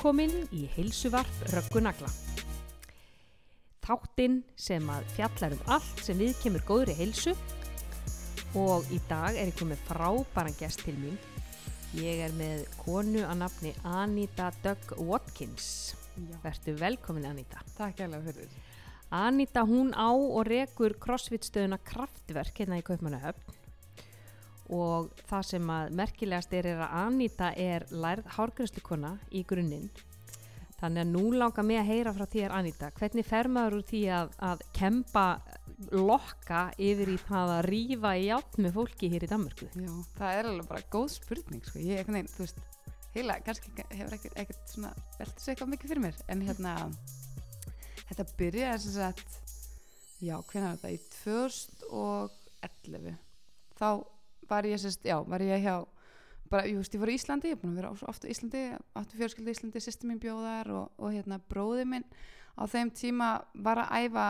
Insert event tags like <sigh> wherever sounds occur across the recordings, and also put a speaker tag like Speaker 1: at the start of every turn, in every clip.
Speaker 1: Velkomin í heilsuvarp Röggunagla. Þáttinn sem að fjallar um allt sem við kemur góðri heilsu og í dag er ég komið frábæran gest til mín. Ég er með konu að nafni Anita Doug Watkins. Vertu velkomin Anita.
Speaker 2: takk alveg fyrir.
Speaker 1: Anita hún á og rekur crossfit stöðuna kraftverk hérna í Kaupmannahöfn og það sem að merkilegast er, er að Anita er lærð hárgrænslukona í grunninn. Þannig að nú langar mig að heyra frá þér Anita, hvernig fer maður úr því að, að kempa lokka yfir í það að rífa í átt með fólki hér í Danmörku?
Speaker 2: Já, það er alveg bara góð spurning, sko. Ég, einhvern veginn, þú veist, heila, kannski hefur ekkert svona, veltið sér eitthvað mikið fyrir mér, en hérna, þetta byrjaði sem sagt, já, hvernig var þetta, í 2011, þá var ég, sérst, já, var ég hjá, bara, ég veist, ég fór í Íslandi, ég er búin að vera svo oft á Íslandi, áttu fjölskyldi í Íslandi, sýsti mín bjóðar og, og hérna, bróði minn á þeim tíma var að æfa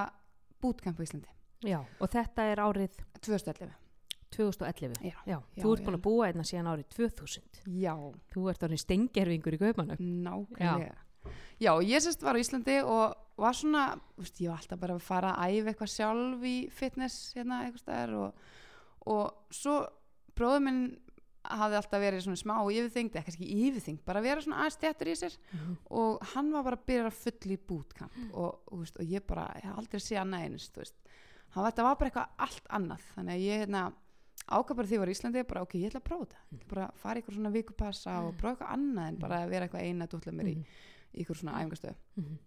Speaker 2: bootcamp á Íslandi,
Speaker 1: Já, og þetta er árið
Speaker 2: 2011.
Speaker 1: 2011
Speaker 2: Já,
Speaker 1: Já,
Speaker 2: já,
Speaker 1: þú ert
Speaker 2: já.
Speaker 1: búin að búa einna síðan árið 2000
Speaker 2: Já,
Speaker 1: Þú ert orðin stengerfingur í Kaupmannahöfn
Speaker 2: Nákvæmlega. Já. ég sérst var á Íslandi og var svona, veist, ég var alltaf bara að fara að æfa eitthvað sjálf í fitness hérna eitthvað og, og svo bróður minn hafði alltaf verið svona smá yfirþyngd, eða kannski ekki yfirþyngd, bara að vera svona aðeins stjættur í sér.
Speaker 1: Mhm.
Speaker 2: og hann var bara að byrja að fulla í bootcamp og, og, veist, og ég bara, ég hef aldrei séð hann var, þetta var bara eitthvað allt annað, þannig að ég hérna ákvað bara því ég var í Íslandi, bara ok, ég ætla að prófa þetta. Ég ætla bara að fara í eitthvað svona vikupassa og prófa eitthvað annað en bara að vera eitthvað eina dútla mér í, í eitthvað svona æfingastöð.
Speaker 1: Mhm.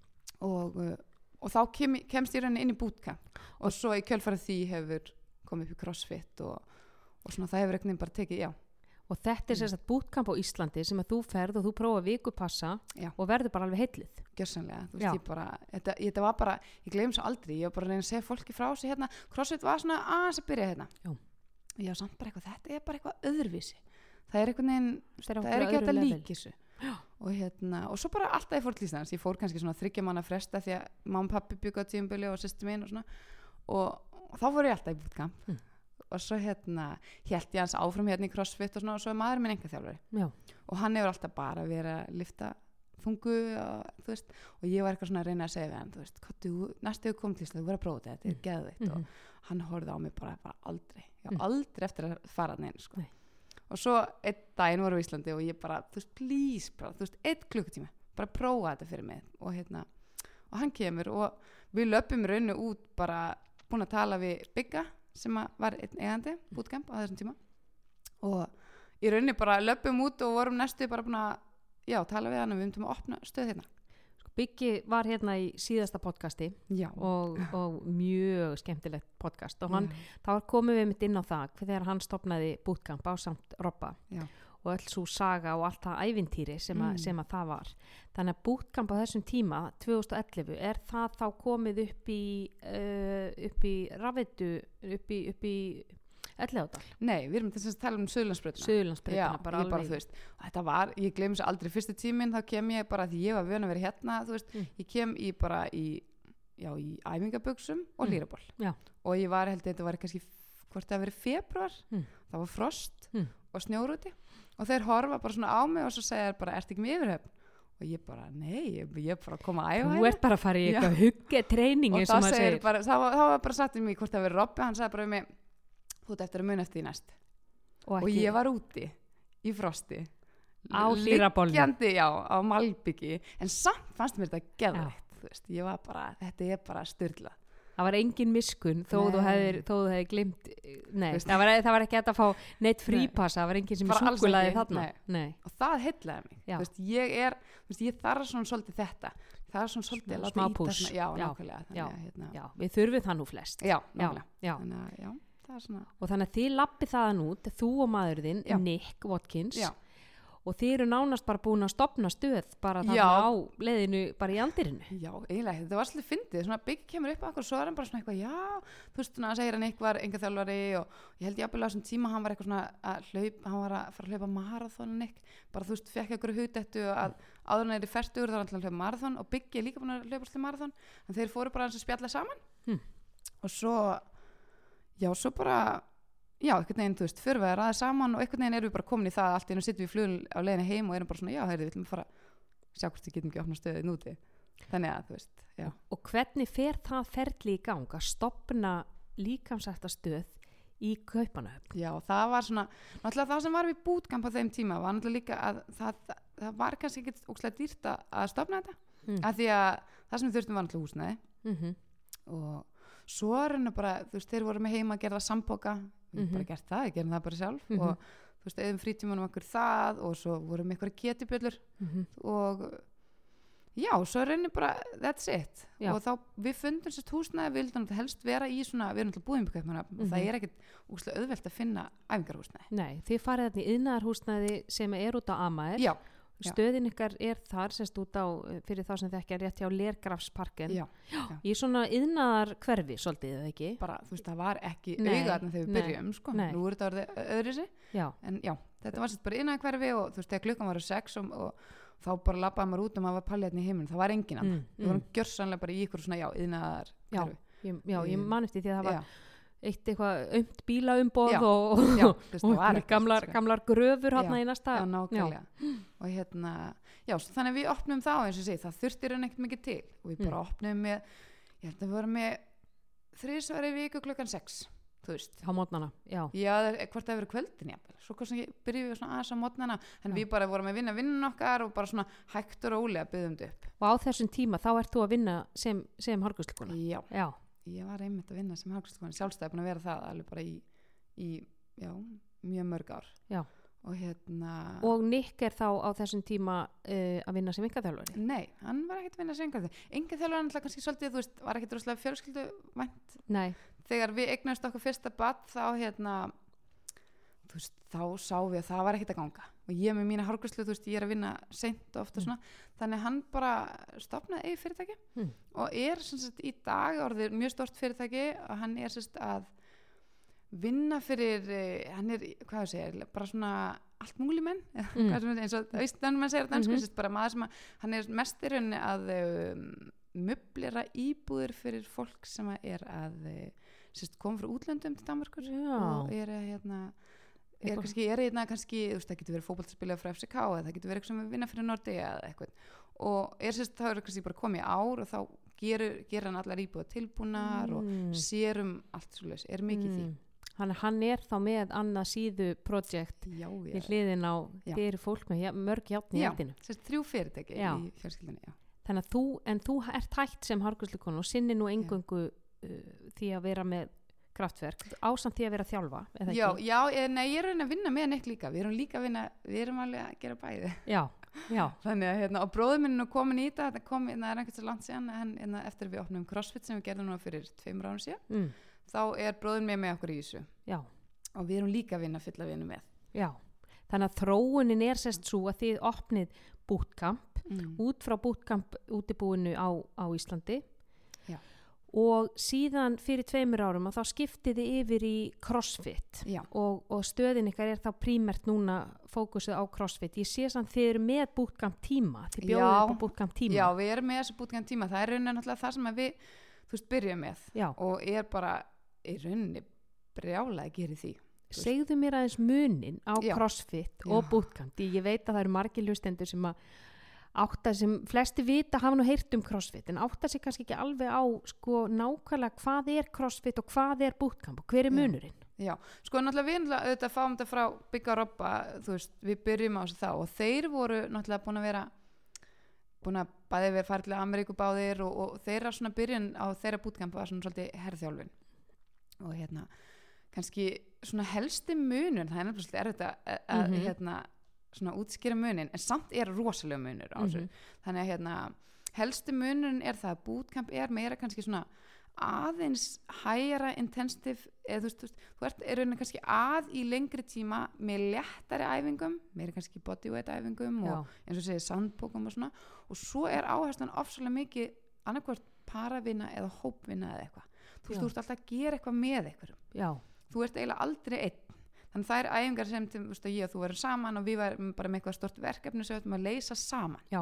Speaker 2: og, uh, og þá kem, kemst ég raunin inn í bootcamp. Og svo í kjölfarið því hefur komið upp í crossfit og, og svona það hefur eitthvað bara tekið, já,
Speaker 1: Og þetta er sérst að bootcamp á Íslandi sem að þú ferð og þú prófa vikupassa
Speaker 2: Já.
Speaker 1: og verður bara alveg heillið.
Speaker 2: gjörsanlega, þú
Speaker 1: Já.
Speaker 2: veist, ég bara þetta, ég, þetta var bara, ég gleym svo aldrei ég var bara að reyna að segja fólki frá sig hérna. Crossfit var svona aðeins að byrja hérna.
Speaker 1: Já.
Speaker 2: já, samt bara eitthvað, þetta er bara eitthvað öðruvísi. Það er eitthvað neginn,
Speaker 1: Það
Speaker 2: er ekki líka þessu. Og hérna, og svo bara alltaf ég fór til Íslands. Ég fór kannski svona þryggja manna fresta því að mamma og pappi byggu á tíumbili og sýstu mín og svona. Og, og þá fór ég alltaf í bootcamp.
Speaker 1: Mm.
Speaker 2: Og svo hérna held ég hans áfram hérna í crossfit og svona og svo er maður minn enga þjálfari
Speaker 1: Já,
Speaker 2: og hann hefur alltaf bara verið að lifta þungu og, þú veist, og ég var eitthvað svona að reyna að segja við hann veist, hvað þú, næstu hefur komið til Ísland, þú verður að prófa þetta, þetta er
Speaker 1: Mhm.
Speaker 2: og hann horfði á mig bara, bara aldrei já,
Speaker 1: Mm.
Speaker 2: aldrei eftir að fara neina sko.
Speaker 1: Nei.
Speaker 2: og svo einn daginn voru í Íslandi og ég bara, þú veist, please bara, þú veist, einn klukkutíma, bara prófa þetta fyrir mig og hérna, og hann kemur og við löpum rauninu út bara búin að tala við Bygga sem var einn eigandi, bootcamp á þessum tíma. Og í rauninni bara löpum út og vorum næstu bara búin að já, tala við hann og við myndum að opna stöð hérna.
Speaker 1: Sko Byggi var hérna í síðasta podcasti og, og mjög skemmtilegt podcast og hann, þá komum við mitt inn á það þegar hann stopnaði bootcamp á samt Robba.
Speaker 2: Já.
Speaker 1: Og öll svo saga og allt það ævintýri sem, að
Speaker 2: Mm.
Speaker 1: sem að það var. Þannig að bootcamp á þessum tíma, 2011, er það þá komið upp í, uh, upp í rafveitu, upp í, upp í Ellegadal,
Speaker 2: nei, við erum þess að tala um Suðlandsbröðuna
Speaker 1: Suðurlandsbreytina,
Speaker 2: Já,
Speaker 1: bara
Speaker 2: ég bara,
Speaker 1: alveg.
Speaker 2: þú veist, og þetta var, ég gleym þessu aldrei fyrstu tíminn, þá kem ég bara því ég var vön að vera hérna, þú veist,
Speaker 1: Mm.
Speaker 2: ég kem í bara í, já, í æfingabuxum og
Speaker 1: Mm.
Speaker 2: lýraból
Speaker 1: Já.
Speaker 2: og ég var, held ég, þetta var kannski hvort það verið februar,
Speaker 1: Mm.
Speaker 2: það var frost
Speaker 1: Mm.
Speaker 2: Og snjórúti og þeir horfa bara svona á mig og svo segja þeir bara, ert ekki með yfirhefn og ég bara, nei, ég, ég er bara að koma að æfa
Speaker 1: Þú
Speaker 2: hérna.
Speaker 1: ert bara að fara í eitthvað hugge treyning
Speaker 2: og
Speaker 1: og
Speaker 2: það segir bara, það var, bara satt um mig hvort það verið Robby, hann sagði bara um mig þú ert eftir að muna eftir því næst. Og
Speaker 1: ekki-
Speaker 2: ég var úti í frosti
Speaker 1: Á
Speaker 2: liggjandi, já, á malbyggi en samt fannst mér þetta geðveikt þú veist, ég var bara, þetta er bara styrla
Speaker 1: Það var engin miskun þó þú þú hefðir glimt, nei,
Speaker 2: Veist-
Speaker 1: það var, það var ekki hægt að fá neitt frípassa, það var engin sem
Speaker 2: alls
Speaker 1: súkulaði þarna.
Speaker 2: nei.
Speaker 1: nei.
Speaker 2: og það heitlaði mig. Veist, ég er, veist, ég þarf svona svolítið þetta. Það er svona svolítið
Speaker 1: Smá-
Speaker 2: að, hérna,
Speaker 1: við þurfum það nú flest.
Speaker 2: já, nákvæmlega.
Speaker 1: Og þannig að þið lappið þaðan út, þú og maður þinn,
Speaker 2: Já.
Speaker 1: Nick Watkins,
Speaker 2: já,
Speaker 1: og þið eru nánast bara búin að stopna stöð bara
Speaker 2: Já.
Speaker 1: á leiðinu, bara í andirinu.
Speaker 2: Já, eiginlega, þetta var svolítið fyndið, svona Biggi kemur upp okkur og svo er hann bara svona eitthvað, já, þú veist, svona, segir hann eitthvað, enga þjálfari og ég held ég að á þessum tíma hann var eitthvað svona að hlaup, hann var að fara að hlaupa marathon Nick, bara þú veist, fekk eitthvað hugdettu að áður en þeir eru færtugur þá var hann að hlaupa marathon og er líka búin að hlaupa svolítið já, einhvern veginn, þú veist, fyrir við að ræða saman og einhvern veginn erum við bara komin í það að allt í einu sittum við í flugul á leiðinni heim og erum bara svona, já, heyrðu, við að fara sjá hvort við getum ekki opna stöðið núti þannig að þú veist, já.
Speaker 1: Og hvernig fer það ferli í gang að stopna líkamsætta stöð í kaupanahöfn?
Speaker 2: Já, það var svona, náttúrulega það sem var við bútkamp á þeim tíma var náttúrulega líka að það, það, það var kannski ekki ókslega dýrt að, stopna þetta.
Speaker 1: Mm.
Speaker 2: af því að það sem við þurftum var náttúrulega húsnæði.
Speaker 1: Mm
Speaker 2: og svo er henni bara, þú veist, þeir voru með heima að gera sambóka, við
Speaker 1: Mhm.
Speaker 2: bara gert það, við gerum það bara sjálf
Speaker 1: Mhm.
Speaker 2: og þú veist, eðum frítímanum okkur það og svo vorum ykkur getibjöllur
Speaker 1: -hmm.
Speaker 2: og já, svo henni bara, that's it
Speaker 1: Já.
Speaker 2: og þá, við fundum sérst húsnæði, við vildum helst vera í svona, við erum alltaf búin og
Speaker 1: Mhm.
Speaker 2: það er ekkit úslega auðvelt að finna æfingarhúsnæði.
Speaker 1: Nei, þið farið í yðnaðarhúsnæði sem er út á Amager.
Speaker 2: Já.
Speaker 1: Stöðin ykkar er þar, semst út á, eh, fyrir þá sem þekkja rétt hjá Lergrafsparken.
Speaker 2: já,
Speaker 1: Í svona yðnaðar hverfi, svolítið, eða ekki?
Speaker 2: bara, þú veist, það var ekki þarna þegar við byrjum, sko, nú er þetta orðið öðru sig,
Speaker 1: Já,
Speaker 2: en já, þetta var sérst bara innan hverfi og þú veist, þegar klukkan var sex og, og þá bara labbaði maður út og maður var pallið hérna í heiminn, það var enginn annar,
Speaker 1: Mm,
Speaker 2: við vorum gjörsanlega bara í ykkur svona, já, yðnaðar
Speaker 1: Já.
Speaker 2: hverfi.
Speaker 1: ég, já, ég
Speaker 2: Mm.
Speaker 1: man eftir því að það var
Speaker 2: Já,
Speaker 1: eitt eitthvað aumt bílaumboð og,
Speaker 2: já, veist,
Speaker 1: og
Speaker 2: var
Speaker 1: gamlar,
Speaker 2: sko.
Speaker 1: gamlar gröfur hann
Speaker 2: Já,
Speaker 1: í næsta.
Speaker 2: Og hérna, já, þannig að við opnum þá eins og segi, það þurfti raun ekkert mikið til og við bara
Speaker 1: Mm.
Speaker 2: opnum með, ég held að við vorum með þrísvar í viku klukkan sex, þú veist.
Speaker 1: Á mótnana, já.
Speaker 2: Já, hvort það hefur kvöldin. Svo kannski byrjum við svona aðeins á mótnana, en við bara vorum að vinna vinnun okkar og bara svona hægt og rólega byggðum þetta upp.
Speaker 1: Og á þessum tíma, þá ert þú að vinna sem, sem harkuslukuna.
Speaker 2: Já,
Speaker 1: Já,
Speaker 2: ég var einmitt að vinna sem hagstofan, sjálfstæði búin að vera það alveg bara í, í já, mjög mörg ár.
Speaker 1: Já.
Speaker 2: Og hérna...
Speaker 1: og Nick er þá á þessum tíma uh, að vinna sem yngaþjálfari.
Speaker 2: Nei, hann var ekkert að vinna sem. Enga þjálfur hann kannski svolítið, þú veist, var ekkert rosalega fjölskyldu.
Speaker 1: Nei,
Speaker 2: Þegar við eignast okkur fyrsta bad þá hérna, veist, þá sá við að það var ekkert að ganga. Og ég með mína hárgræslu, þú veist, ég er að vinna seint og ofta
Speaker 1: Mm.
Speaker 2: svona. Þannig hann bara stopnaði eigi fyrirtæki
Speaker 1: Mm.
Speaker 2: og er sagt í dag orðið mjög stort fyrirtæki og hann er sagt að vinna fyrir, eh, hann er, hvað það segir, bara svona allt múli menn, <laughs>
Speaker 1: Mm.
Speaker 2: eins og austanum mann segir
Speaker 1: Mhm.
Speaker 2: -hmm. bara maður sem að hann er mest í rauninni að um, möblera íbúðir fyrir fólk sem að er að eh, sérst, koma frá útlöndum til Danmarkur
Speaker 1: Já.
Speaker 2: og er að hérna er kannski, er hérna kannski, þú veist, það getur verið fótballspilað frá FCK eða það getur verið eitthvað sem við vinna fyrir Nordi eða eitthvað og er sérst, þá er kannski bara komið ár og þá gerur, gerur hann allar íbúða tilbúnar og
Speaker 1: Mm.
Speaker 2: sér um allt svo leys, er mikið í því
Speaker 1: Hann, hann er þá með annað síðu projekt
Speaker 2: Já,
Speaker 1: í
Speaker 2: já,
Speaker 1: hliðin á,
Speaker 2: Já.
Speaker 1: þið eru fólk með ja, mörg játn í
Speaker 2: Já.
Speaker 1: hjartinu.
Speaker 2: sérst, þrjú fyrirtæki
Speaker 1: Já.
Speaker 2: í fjölskyldunni, já
Speaker 1: Þannig að þú, en þú ert hægt sem harkuslukona og sinni nú engungu uh, því að vera með kraftverk, ásamt því að vera að þjálfa,
Speaker 2: Já, já, nei, ég er að vinna með Nick líka, við erum líka að vinna, við erum alveg að gera bæði.
Speaker 1: Já, já, <laughs>
Speaker 2: Þannig að, hérna, og bróður minn er komin í þetta, þetta kom, hérna, er einhvers svo langt síðan, en hérna, eftir við opnum CrossFit sem við gerðum nú fyrir tveimur árum síðan,
Speaker 1: mm,
Speaker 2: þá er bróður minn með okkur í þessu
Speaker 1: já,
Speaker 2: og við erum líka að vinna fulla vinnu með.
Speaker 1: já. Þannig að þróunin er sérst svo að þið opnið bootcamp
Speaker 2: Mm.
Speaker 1: út frá bootcamp útibúinu á, á Íslandi. Og síðan fyrir tveimur árum að þá skiptið þið yfir í crossfit og, og stöðin ykkar er þá prímert núna fókusið á crossfit ég sé samt þið eru með bootcamp tíma þið bjóðið
Speaker 2: Já.
Speaker 1: upp á bootcamp tíma
Speaker 2: já, við erum með þessu bútgan tíma, það er rauninni náttúrulega það sem við, þú veist, byrjum með
Speaker 1: Já.
Speaker 2: og er bara í rauninni brjála að gera því.
Speaker 1: segðu mér aðeins munin á
Speaker 2: Já.
Speaker 1: crossfit og því ég veit að það eru margir hlustendur sem að átta sem flesti vita hafa nú heyrt um crossfit en átta sig kannski ekki alveg á sko nákvæmlega hvað er crossfit og hvað er bootcamp og hver er munurinn?
Speaker 2: Já, sko náttúrulega við náttúrulega auðvitað fáum þetta frá Bygga Robba, þú veist, við byrjum á þessu þá og þeir voru náttúrulega búin að vera búin að bæði við farið til Ameríku báðir og, og þeirra svona byrjun á þeirra bútkamp var svona svolítið herðþjálfin og hérna kannski svona helsti munun það er svolítið erfitt að, að
Speaker 1: Mhm.
Speaker 2: hérna svona útskýra munin en samt er rosalega munur á þessu.
Speaker 1: Mhm.
Speaker 2: þannig að hérna helsti munun er það að bootcamp er meira kannski svona aðeins hægara intensiv eða þú veist, þú veist, þú ert er rauninni kannski að í lengri tíma með léttari æfingum, meira kannski bodyweight æfingum og eins og segir sandbókum og svona og svo er áherslan ofsalega mikið annarkvort paravinna eða hópvinna eða eitthvað. Þú veist,
Speaker 1: Já.
Speaker 2: þú ert alltaf að gera eitthvað með eitthvað
Speaker 1: já,
Speaker 2: þú ert eiginlega aldrei einn þannig það er æfingar sem til, veist, ég og þú verum saman og við varum bara með eitthvað stort verkefni sem við ætlum að leysa saman.
Speaker 1: Já.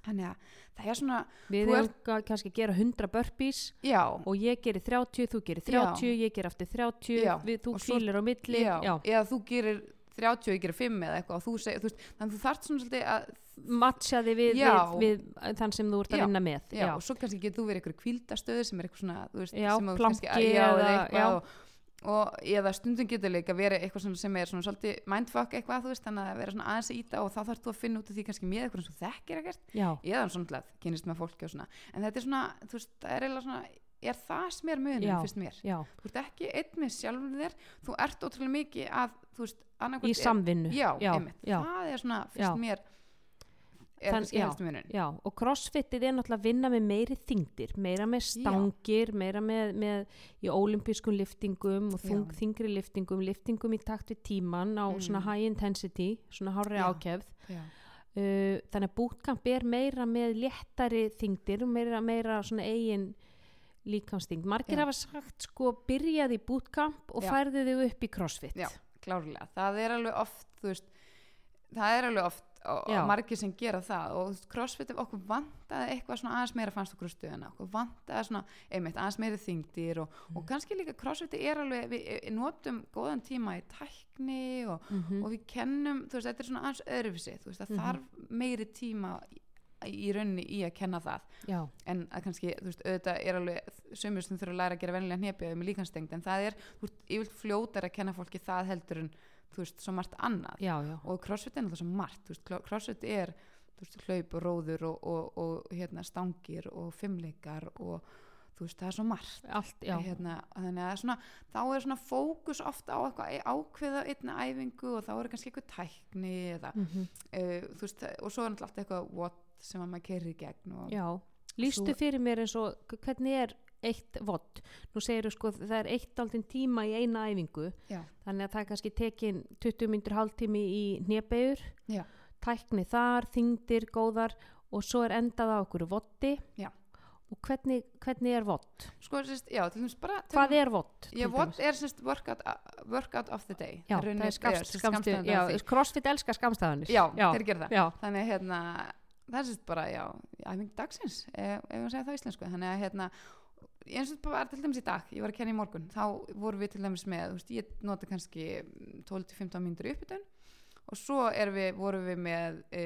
Speaker 2: Þannig að það er svona
Speaker 1: við erum ert... kannski að gera 100 burpees
Speaker 2: já,
Speaker 1: og ég gerir 30, þú gerir 30 ég ger aftur 30,
Speaker 2: Já.
Speaker 1: við, þú kvílir á milli.
Speaker 2: Já,
Speaker 1: já,
Speaker 2: eða þú gerir 30 og ég gera 5 eða eitthvað þú segir, þú veist, þannig að þú þarft svona svolítið að,
Speaker 1: matchaði við,
Speaker 2: Já.
Speaker 1: við, við þann sem þú ert að
Speaker 2: Já.
Speaker 1: vinna með.
Speaker 2: Já, og svo kannski getur þú verið eitthvað kvíldastöðu sem er eitthvað svona, veist,
Speaker 1: Já, planki
Speaker 2: já, eða
Speaker 1: eða-
Speaker 2: eitthvað
Speaker 1: já.
Speaker 2: Og, eða stundum getur líka verið eitthvað svona sem er svona svolítið mindfuck eitthvað, þú veist, þannig að vera svona aðeins að íta og þá þarf þú að finna út af því kannski með eitthvað sem þekkir ekkert.
Speaker 1: Já,
Speaker 2: eða svona að kynist með fólki og svona. En þetta er svona, þú veist, það er eiginlega svona er það sem munin,
Speaker 1: Já.
Speaker 2: finnst mér?
Speaker 1: já,
Speaker 2: þú ert ekki einn með sjálfur þér þú ert ótrúlega mikið að, þú veist,
Speaker 1: í samvinnu.
Speaker 2: Já,
Speaker 1: já,
Speaker 2: það er svona, finnst mér
Speaker 1: Þann- já. já, og crossfitið er náttúrulega að vinna með meiri þingdir, meira með stangir meira með, með í ólimpískum liftingum og þung,
Speaker 2: Já.
Speaker 1: þingri liftingum liftingum í takt við tíman á
Speaker 2: Mm.
Speaker 1: svona high intensity, svona hárri
Speaker 2: Já.
Speaker 1: ákefð
Speaker 2: já,
Speaker 1: uh, þannig að bootcamp er meira með léttari þingdir og meira, meira svona eigin líkansþyngd margir
Speaker 2: Já.
Speaker 1: hafa sagt sko byrjaði í bootcamp og
Speaker 2: Já.
Speaker 1: færðu þig upp í crossfit
Speaker 2: Já. klárlega, það er alveg oft þú veist, það er alveg oft og,
Speaker 1: Já.
Speaker 2: margir sem gera það og crossfit okkur vantaði eitthvað svona aðeins meira fannst okkur á stöðuna, okkur vantaði svona einmitt aðeins meiri þingdir og,
Speaker 1: Mm.
Speaker 2: og kannski líka crossfit er alveg við, við notum góðan tíma í tækni og,
Speaker 1: Mhm.
Speaker 2: og við kennum, þú veist, þetta er svona aðeins öðruvísi, þú veist, það
Speaker 1: Mhm.
Speaker 2: þarf meiri tíma í, rauninni í að kenna það.
Speaker 1: Já,
Speaker 2: en að kannski, þú veist, auðvitað er alveg sömur sem þurfa að læra að gera vennilega hnepi með líkanstengd, en það er, þú veist, yfirlt fljótar að kenna fólki það heldur en þú veist, svo margt annað.
Speaker 1: Já, já,
Speaker 2: og crossfit er náttúrulega svo margt, þú veist, cro- crossfit er þú veist, hlaup og róður og, og, og hérna, stangir og fimmleikar og þú veist, það er svo margt.
Speaker 1: Allt,
Speaker 2: hérna, þannig að svona, þá er svona fókus ofta á eitthvað ákveða einna æfingu og þá er kannski eitthvað tækni eða,
Speaker 1: mhm,
Speaker 2: uh, þú veist, og svo er náttúrulega allt eitthvað what sem að maður keirir í gegn og,
Speaker 1: já lístu
Speaker 2: Svo-
Speaker 1: fyrir mér eins og hvernig er eitt vott, nú segir þú sko það er eitt aldinn tíma í eina æfingu
Speaker 2: Já.
Speaker 1: þannig að það er kannski tekin 20 myndur hálftími í
Speaker 2: Já.
Speaker 1: tækni þar, þingdir, góðar og svo er endað á okkur votti
Speaker 2: Já.
Speaker 1: og hvernig, hvernig er vott?
Speaker 2: sko, sérst, já, til dæmis bara
Speaker 1: Hvað er vott?
Speaker 2: Já, what er sérst workout, workout of the day
Speaker 1: Já,
Speaker 2: Í rauninni
Speaker 1: það er skamst,
Speaker 2: sem sagt
Speaker 1: skamstu,
Speaker 2: skammstöfun
Speaker 1: já, crossfit elskar skamstæðanir
Speaker 2: já, þeir
Speaker 1: já,
Speaker 2: þannig hérna, það er sérst bara já, æfing dagsins, ef, ef við segja það íslensku. Þannig að hérna eins og bara til dæmis í dag, ég var að kenna í morgun þá vorum við til dæmis með, þú veist, ég nota kannski 12-15 mínútur uppbytun og svo við, vorum við með e,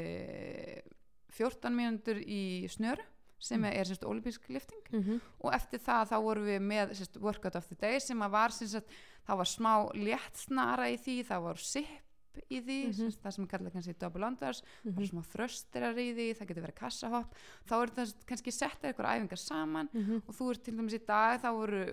Speaker 2: 14 mínútur í snöru sem
Speaker 1: Mm.
Speaker 2: er sérst olimpísk lifting.
Speaker 1: Mhm,
Speaker 2: og eftir það þá vorum við með sérst, workout of the day sem að var sérst, það var smá létt snara í því það var sip í því
Speaker 1: Mhm.
Speaker 2: sérst, það sem kallar kannski double unders það
Speaker 1: mhm,
Speaker 2: er smá þrösterar í því, það getur verið kassahopp þá er það kannski settar eitthvað æfingar saman
Speaker 1: mhm,
Speaker 2: og þú ert til dæmis í dag þá voru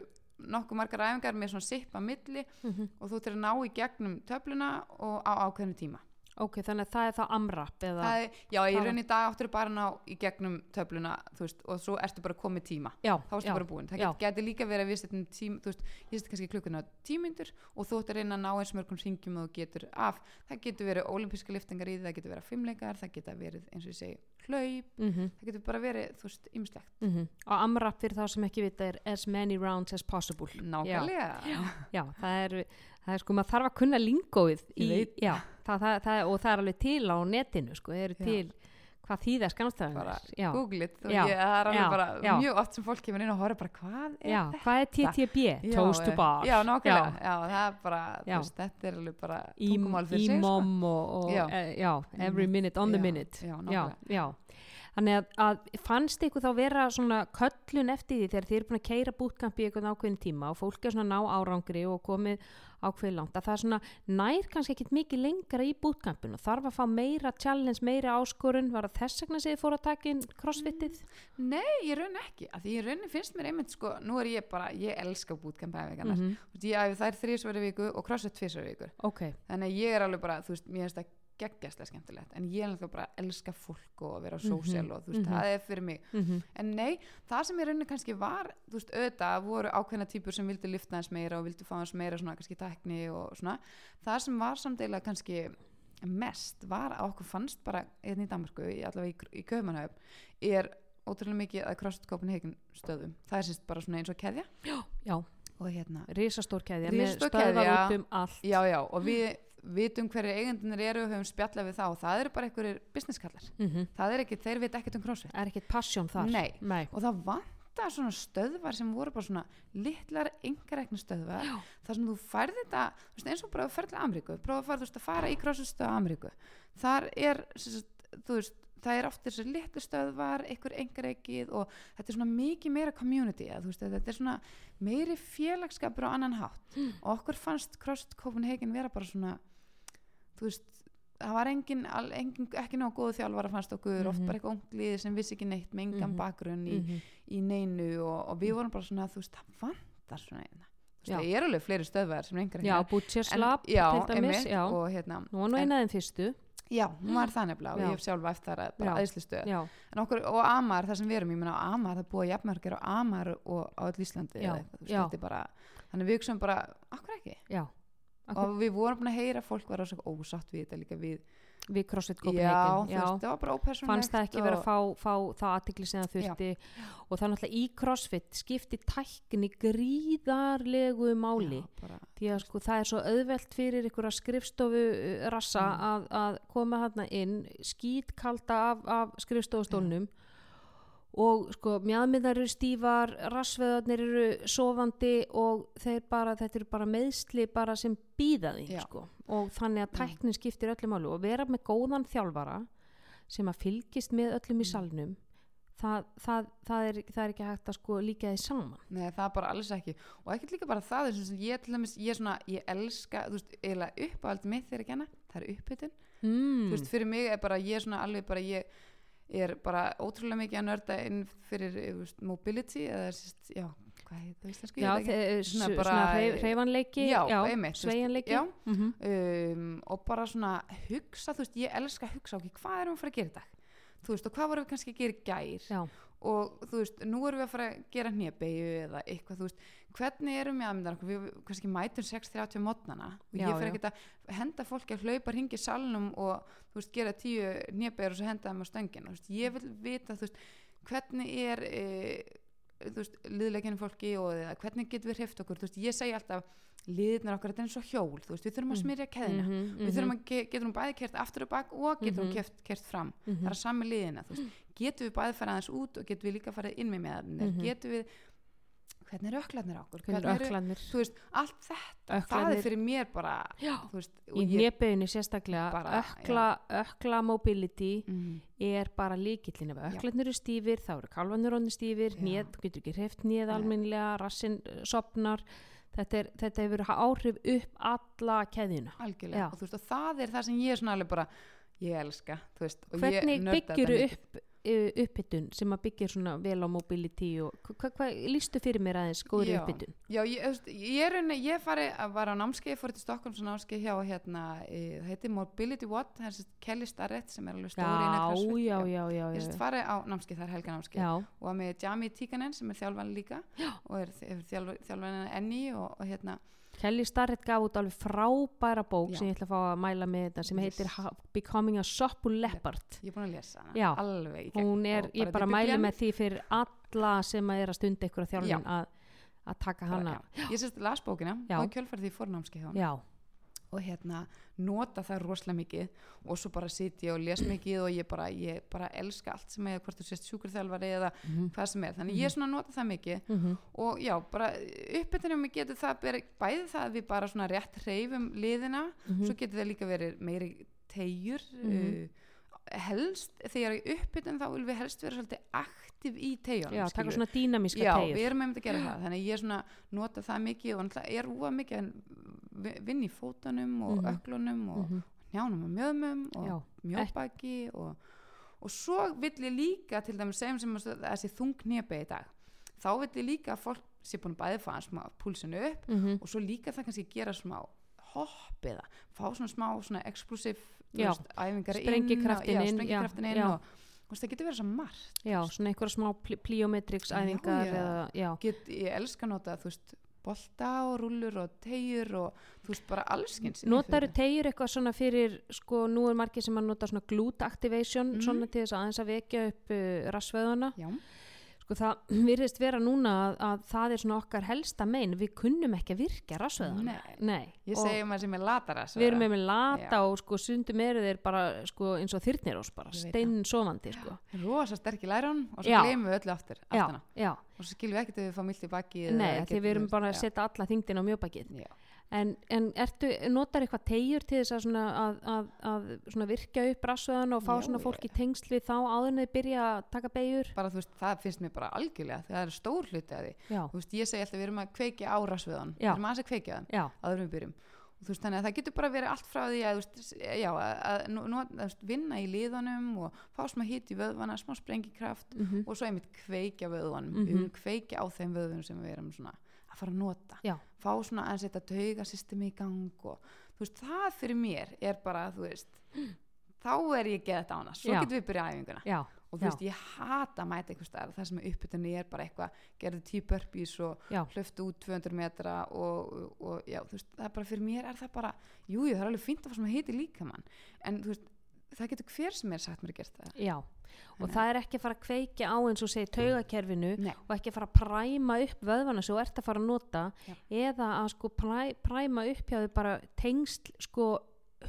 Speaker 2: nokkuð margar æfingar með svona sip að milli
Speaker 1: mhm.
Speaker 2: og þú ert að ná í gegnum töfluna og á ákveðnu tíma
Speaker 1: ok, þannig að það er þá amrap eða,
Speaker 2: það er, já,
Speaker 1: það-
Speaker 2: raun í dag áttur bara ná í gegnum töfluna þú veist, og svo ertu bara komið tíma.
Speaker 1: Já,
Speaker 2: þá ertu
Speaker 1: já,
Speaker 2: bara búin, það
Speaker 1: já.
Speaker 2: get, geti líka verið að við setjum tím, þú veist, ég setjum kannski klukkuna tímyndur og þú ætti að reyna að ná eins mörgum ringjum og þú getur af, það getur verið olimpíska liftingar í því, það getur verið fimmleikar, það getur verið eins og ég segi, hlaup.
Speaker 1: Mhm,
Speaker 2: það getur bara verið, þú veist, ymslegt
Speaker 1: mhm. og amrap fyrir þá sem ekki vita er as many rounds as possible.
Speaker 2: Nákvæmlega,
Speaker 1: já, það er, það er sko, maður þarf að kunna lingóið og það er alveg til á netinu sko, það eru til hvað þýða
Speaker 2: bara
Speaker 1: skamstæðanir já,
Speaker 2: google it og
Speaker 1: Já,
Speaker 2: ég, það er alveg bara
Speaker 1: já.
Speaker 2: mjög oft sem fólk kemur inn og horfa bara hvað er
Speaker 1: já,
Speaker 2: þetta?
Speaker 1: hvað er TTB? Toast to bar
Speaker 2: já, nákvæmlega, já. það er bara, veist, þetta er alveg bara tungumál fyrir sig, sko.
Speaker 1: Ímom og, og
Speaker 2: já,
Speaker 1: every minute on the minute.
Speaker 2: já, nákvæmlega.
Speaker 1: Þannig að, að fannst ykkur þá vera svona köllun eftir því þegar þið eru búin að keira bútkamp í einhvern ákveðin tíma og fólk er svona að ná árangri og komið ákveðið langt að það er svona nær kannski ekkit mikið lengra í bútkampinu þarf að fá meira challenge, meira áskorun? Var það þess vegna sem þið fóru að taka inn crossfitið?
Speaker 2: Nei, ég raun ekki, af því ég raun finnst mér einmitt sko, nú er ég bara, ég elska bootcamp æfingarnar, mm
Speaker 1: -hmm.
Speaker 2: ég æfi þær þrísverði viku og crossfit tvisverði viku,
Speaker 1: Ok,
Speaker 2: þannig að ég er alveg bara, þú veist, mér finnst það geggjastlega skemmtilegt, en ég er náttúrulega bara að elska fólk og að vera
Speaker 1: Mhm,
Speaker 2: sósíal og þú veist,
Speaker 1: mhm.
Speaker 2: það er fyrir mig,
Speaker 1: mm
Speaker 2: en nei, það sem ég raunin kannski var, þú veist, auðvitað voru ákveðna típur sem vildu lifta hans meira og vildu fá hans meira svona kannski tækni og svona, það sem var samdeila kannski mest var að okkur fannst bara einn í Danmarku, allavega í, í Kaumanhöf, er ótrúlega mikið að CrossFit Copenhagen stöðum, það er sérst bara svona eins og keðja.
Speaker 1: Já,
Speaker 2: og hérna,
Speaker 1: risastór keðja með
Speaker 2: keðja.
Speaker 1: út um allt.
Speaker 2: Já já, og við vitum hverju eigendunir eru og höfum spjallað við þá. Og það eru bara einhverjir businesskallar.
Speaker 1: Mm
Speaker 2: það er ekki, þeir veit ekkert um CrossFit.
Speaker 1: Er ekkit passion þar.
Speaker 2: Nei.
Speaker 1: Nei.
Speaker 2: og það vantar svona stöðvar sem voru bara svona litlar engarekna stöðvar
Speaker 1: Já.
Speaker 2: þar sem þú færði þetta þú veist, eins og bara að ferði til Ameríku. Prófa að fara, veist, að fara í krossastöð á Ameríku. Þar er veist, það er oft þessi litlu stöðvar einhver engarekið og þetta er svona mikið meira community að, veist, þetta er svona meiri félagskapur á annan hátt. Og okkur fannst CrossFit Copenhagen vera bara svona þú veist það var engin, engin ekki nóg góðu þjálfara fannst okkur, oft
Speaker 1: Mhm.
Speaker 2: bara eitthvað unglið sem vissi ekki neitt með engan
Speaker 1: Mhm.
Speaker 2: bakgrunn í,
Speaker 1: Mhm.
Speaker 2: í neinu og, og við vorum bara svona þú veist, það vantar svona eina veist, það er alveg fleiri stöðvar sem engar
Speaker 1: Já,
Speaker 2: já. og hérna
Speaker 1: Nú var nú
Speaker 2: en-
Speaker 1: eina af þeim fyrstu
Speaker 2: já, hún var og
Speaker 1: Já.
Speaker 2: ég hef sjálfa eftir það bara æðsli stöð okkur, og Amar, það sem við erum, ég meina á Amar það að jafnmargir á Amar og á öll Íslandi
Speaker 1: Já,
Speaker 2: eða veist,
Speaker 1: já.
Speaker 2: bara þannig við hugsaum bara, akkur ekki
Speaker 1: já
Speaker 2: og við vorum búin að heyra fólk var ósagt ósátt við þetta líka við
Speaker 1: Við CrossFit
Speaker 2: já,
Speaker 1: Copenhagen
Speaker 2: þú veist, það var bara ópersonlegt
Speaker 1: fannst það ekki vera að fá, fá það aðtikli sem það þurfti. Og það er náttúrulega í CrossFit skipti tækni gríðarlegu máli.
Speaker 2: Já,
Speaker 1: því að sko það er svo auðvelt fyrir að skrifstofu uh, rassa
Speaker 2: Mm.
Speaker 1: að, að koma þarna inn skítkalda af, af skrifstofustólnum og sko mjadmiðar eru stífar rassveðarnir eru sofandi og þeir bara, þetta eru bara meðsli bara sem býða
Speaker 2: Já.
Speaker 1: sko. og þannig að tæknin skiptir öllum málu og vera með góðan þjálfara sem að fylgist með öllum í
Speaker 2: Mm.
Speaker 1: salnum það, það, það, er, það er ekki hægt að sko líka því saman
Speaker 2: Nei, það er bara alls ekki og ekkert líka bara það ég til dæmis, ég svona, ég elska veist, uppáhald mitt þegar ég kenna það er uppbytun,
Speaker 1: mm.
Speaker 2: fyrir mig er bara ég er svona alveg bara, ég er bara ótrúlega mikið að nörda inn fyrir veist, mobility eða sérst, já, hvað heit það íslensku,
Speaker 1: Já,
Speaker 2: ég Svona bara-
Speaker 1: svona hreyf, hreyfanleiki
Speaker 2: Já, einmitt, þú veist,
Speaker 1: sveigjanleiki
Speaker 2: já.
Speaker 1: Mhm.
Speaker 2: um, og bara svona hugsa, þú veist, ég elska að hugsa ok, hvað erum við að fara að gera í dag þú veist, og hvað vorum við kannski að gera í gær
Speaker 1: Já.
Speaker 2: og þú veist, nú erum við að fara að gera hnébegju eða eitthvað, þú veist hvernig erum við aðmyndar okkur, við kannski mætum 6.30 mótnana og ég fyrir ekkert að henda fólki að hlaupa hringi salnum og veist, gera tíu hnébegjur og svo henda þeim á stöngina, þú veist, ég vil vita veist, hvernig er e, liðleikinu fólki og eða, hvernig getum við hreift okkur, ég segi alltaf liðirnar okkar, þetta er eins og hjól, við þurfum að
Speaker 1: Mm.
Speaker 2: smyrja keðina
Speaker 1: Mhm,
Speaker 2: við þurfum að ge getum bæði kert aftur og bak og getum
Speaker 1: Mhm.
Speaker 2: mm kert, kert fram.
Speaker 1: Mhm.
Speaker 2: það er að sami liðina, getum við bæði farið aðeins út og getum við líka farið inn með meðanir,
Speaker 1: Mhm.
Speaker 2: getum við hvernig eru öklarnir á okkur?
Speaker 1: Hvernig öklarnir?
Speaker 2: þú veist, allt þetta það
Speaker 1: Ökklarnir.
Speaker 2: er fyrir mér bara veist,
Speaker 1: í nefbeginni sérstaklega
Speaker 2: Bara,
Speaker 1: ökla, ökla mobility
Speaker 2: mm,
Speaker 1: er bara líkillin ef
Speaker 2: Já.
Speaker 1: öklarnir eru stífir þá eru kalvanir stífir nýð, getur ekki hreift nýð alminlega rassin uh, sopnar þetta, er, þetta hefur áhrif upp alla Já.
Speaker 2: og veist, og það er það sem ég er svona alveg bara ég elska, veist og
Speaker 1: hvernig
Speaker 2: ég nörda
Speaker 1: byggjur
Speaker 2: þetta mikið.
Speaker 1: upp upphittun sem að byggja svona vel á mobility og hvað hva, lístu fyrir mér aðeins góðri upphittun
Speaker 2: Já, ég, ég er unni, ég fari að var á námskeið, fór til Stokkons námskeið hjá hérna, e, það heitir Mobility Watt það er sérst Kelly Starrett sem er alveg stóri
Speaker 1: já, já, já, já,
Speaker 2: Ég sérst farið á námskeið, það er helga námskeið og var með Jami Tíkanen sem er þjálfan líka
Speaker 1: Já.
Speaker 2: og er, þjálf, þjálfan enni og, og hérna,
Speaker 1: Kelly Starrett gaf út alveg frábæra bók
Speaker 2: Já.
Speaker 1: sem ég ætla að fá að mæla með þetta sem
Speaker 2: Yes.
Speaker 1: heitir Becoming a Supple Leopard
Speaker 2: ég er búin að lesa hana alveg í gegn
Speaker 1: hún er, ég bara
Speaker 2: er
Speaker 1: mæli með því fyrir alla sem að er að stunda ykkur að
Speaker 2: Já.
Speaker 1: þjálfun að, að taka
Speaker 2: Bara,
Speaker 1: hana
Speaker 2: já. ég sérst las bókina
Speaker 1: Já.
Speaker 2: og námskeið hjá hann
Speaker 1: já,
Speaker 2: og hérna nota það rosalega mikið og svo bara sit ég og les mikið og ég bara, ég bara elska allt sem er hvort þú sést sjúkurþjálfari eða
Speaker 1: Mhm.
Speaker 2: hvað sem er, þannig ég svona nota það mikið
Speaker 1: Mhm.
Speaker 2: og já, bara uppbytunum við getum það bæði það að við bara svona rétt hreyfum liðina,
Speaker 1: Mhm.
Speaker 2: svo getur það líka verið meiri tegjur
Speaker 1: Mhm.
Speaker 2: uh, helst, þegar í uppbytun þá vil við helst vera svolítið aktiv í tegjunum
Speaker 1: já, taka svona dýnamíska
Speaker 2: Já,
Speaker 1: tegjur
Speaker 2: við erum einmitt að gera það þannig ég svona nota það mikið og er úa mikið að vi- vinna í fótunum og
Speaker 1: Mhm.
Speaker 2: öklunum og
Speaker 1: Mhm.
Speaker 2: njánum og mjöðmum og
Speaker 1: Já,
Speaker 2: mjóbaki og, og svo vill ég líka til dæmis segjum sem að þessi þung nýjabe í dag þá vill ég líka að fólk sé búin að bæði fá hann smá púlsinu upp
Speaker 1: Mhm.
Speaker 2: og svo líka það kannski gera smá hopp eða fá svona smá svona veist, æfingar inn, já,
Speaker 1: inn,
Speaker 2: sprengikraftin
Speaker 1: já,
Speaker 2: inn
Speaker 1: já.
Speaker 2: og það getur verið svo margt
Speaker 1: já, svona einhverja smá pl pliometrics
Speaker 2: Já,
Speaker 1: æfingar
Speaker 2: já.
Speaker 1: eða,
Speaker 2: get, ég elska að nota þú veist bolta og rúllur og tegjur og þú veist bara allskins
Speaker 1: Notaru tegjur eitthvað svona fyrir, sko, nú er margir sem að nota svona glute activation,
Speaker 2: Mhm.
Speaker 1: svona til þess að aðeins að vekja upp uh, rassveðuna.
Speaker 2: já,
Speaker 1: Sko, það <clears throat> virðist vera núna að, að það er svona okkar helsta mein við kunnum ekki að virkja rassveðan
Speaker 2: Nei.
Speaker 1: Nei.
Speaker 2: Ég segi maður sem er latara
Speaker 1: við erum með með lata og sko sundum eru þeir bara sko eins og þyrnir ós bara
Speaker 2: Ég veit
Speaker 1: steinn sofandi sko
Speaker 2: rosa sterk í lærun og svo
Speaker 1: Já.
Speaker 2: gleymum við öllu aftur
Speaker 1: já,
Speaker 2: aftana.
Speaker 1: já,
Speaker 2: og svo skilum við ekkert ef við fá mildt í baki
Speaker 1: nei, því við erum bara að setja alla þingdina á mjögbakið
Speaker 2: já.
Speaker 1: En, en ertu, notar eitthvað tegjur til þess að, svona, að, að, að svona virkja upp rassveðan og fá
Speaker 2: Já,
Speaker 1: svona fólk í tengsl við þá áður en þið byrja að taka beigur
Speaker 2: bara þú veist, það finnst mér bara algjörlega það er stór hluti að því.
Speaker 1: Já,
Speaker 2: þú veist, ég segi alltaf við erum að kveikja á rasviðan við erum að kveikja
Speaker 1: já,
Speaker 2: áður en við byrjum. Og veist, þannig að það getur bara verið allt frá því að, veist, já, að, að, nú- að veist, vinna í liðanum og fá smá hitt í vöðvana, smá sprengikraft
Speaker 1: mm
Speaker 2: og svo einmitt kveikja vöðvanum.
Speaker 1: Mhm.
Speaker 2: við viljum kveikja á þeim vöðvunum sem við erum að fara að nota.
Speaker 1: Já.
Speaker 2: Fá svona að setja taugasystemi í gang og þú veist, það fyrir mér er bara, þú veist þá er ég geðað ána, svo
Speaker 1: Já.
Speaker 2: getum við byrjað æfinguna.
Speaker 1: Já,
Speaker 2: og þú
Speaker 1: Já.
Speaker 2: veist, ég hata að mæta einhvers staðar. Það sem er uppbytunni er bara eitthvað gerðu burpees og
Speaker 1: já,
Speaker 2: hlöftu út 200 metra og, og já, þú veist, það er bara fyrir mér er það bara, jú, jú, það er alveg fínt að fá sem að heiti líka mann, en þú veist það getur hver sem er sagt mér að gert það
Speaker 1: já og
Speaker 2: Þannig
Speaker 1: það er ekki að fara að kveikja á eins og segja taugakerfinu
Speaker 2: Nei,
Speaker 1: og ekki að fara að præma upp vöðvana sem þú ert að fara að nota
Speaker 2: Já.
Speaker 1: eða að sko præ, præma upp hjá þau bara tengsl sko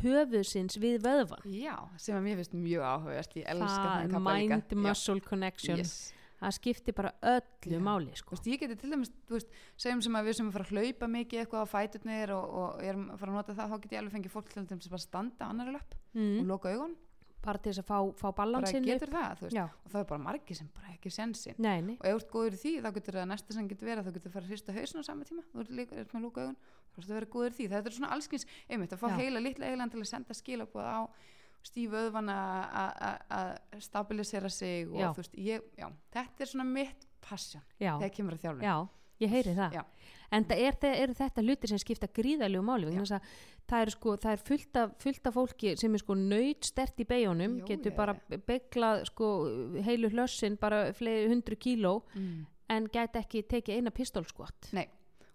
Speaker 1: höfuðsins við vöðvan
Speaker 2: já, sem að mér finnst mjög áhugast ég elska
Speaker 1: það
Speaker 2: þannig
Speaker 1: er
Speaker 2: kappa líka
Speaker 1: mind muscle connection
Speaker 2: yes.
Speaker 1: það skiptir bara öllu
Speaker 2: Já.
Speaker 1: máli sko.
Speaker 2: veist, ég geti til dæmis, þú veist, segjum sem að við sem að fara að hlaupa mikið eitthvað á fæturnir og, og erum að fara að nota það, þá get ég alveg fengið fólk til að standa á annari löpp og
Speaker 1: mm.
Speaker 2: loka augun,
Speaker 1: bara til þess að fá, fá
Speaker 2: bara
Speaker 1: balansinn
Speaker 2: getur það, þú veist,
Speaker 1: já,
Speaker 2: og það er bara margir sem bara ekki sensin
Speaker 1: nei, nei,
Speaker 2: og ef þú ert góður í því þá getur það næsta sem getur verið þá getur það fara að hrista hausin á sama tíma. Þú ert líka ert með lúka augun þá ertu að vera góður í því. Þetta er svona allskins einmitt að fá
Speaker 1: Já.
Speaker 2: heila litla eilan til að senda skilabóð á stífu öðvana að stabilisera sig og
Speaker 1: Já.
Speaker 2: þú veist ég, þetta er svona mitt passion þegar kemur að þjálfum
Speaker 1: já ég heyri það.
Speaker 2: Já.
Speaker 1: en það er, eru þetta hlutir sem skipta gríðalegu máli að það er, sko, er fullt, af, fullt af fólki sem er sko nöyt stert í beigunum
Speaker 2: Jó,
Speaker 1: getur bara beglað sko, heilu hlössin bara fleiri hundru kíló
Speaker 2: mm.
Speaker 1: en gæti ekki tekið eina pistólskott
Speaker 2: Nei,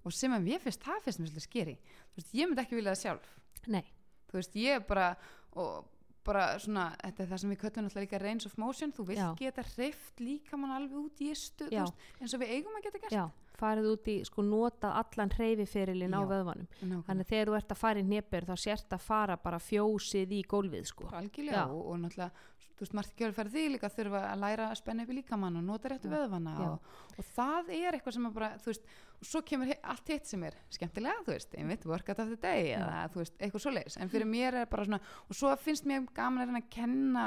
Speaker 2: og sem að mér finnst það finnst mér svolítið skeri. Veist, ég myndi ekki vilja það sjálf.
Speaker 1: Nei,
Speaker 2: þú veist, ég er bara og bara svona, þetta er það sem við köllum náttúrulega líka range of motion, þú vilt
Speaker 1: Já.
Speaker 2: geta hreift líka mann alveg út í stu, veist, eins og við eigum að geta gert.
Speaker 1: Já, farið út í sko notað allan hreyfiferilin á vöðvanum. þannig að þegar þú ert að fara í hnepir þá sért að fara bara fjósið í gólfið sko.
Speaker 2: Algjörlega og, og náttúrulega þú veist, margt gjör fyrir því líka þurfa að læra að spenna upp í líkamann og nota réttu vöðvana og, og það er eitthvað sem að bara, þú veist og svo kemur allt hitt sem er skemmtilega, þú veist einmitt, workout of the day
Speaker 1: Já.
Speaker 2: eða þú veist, eitthvað svoleiðis, en fyrir mér er bara svona og svo finnst mér gaman að reyna að kenna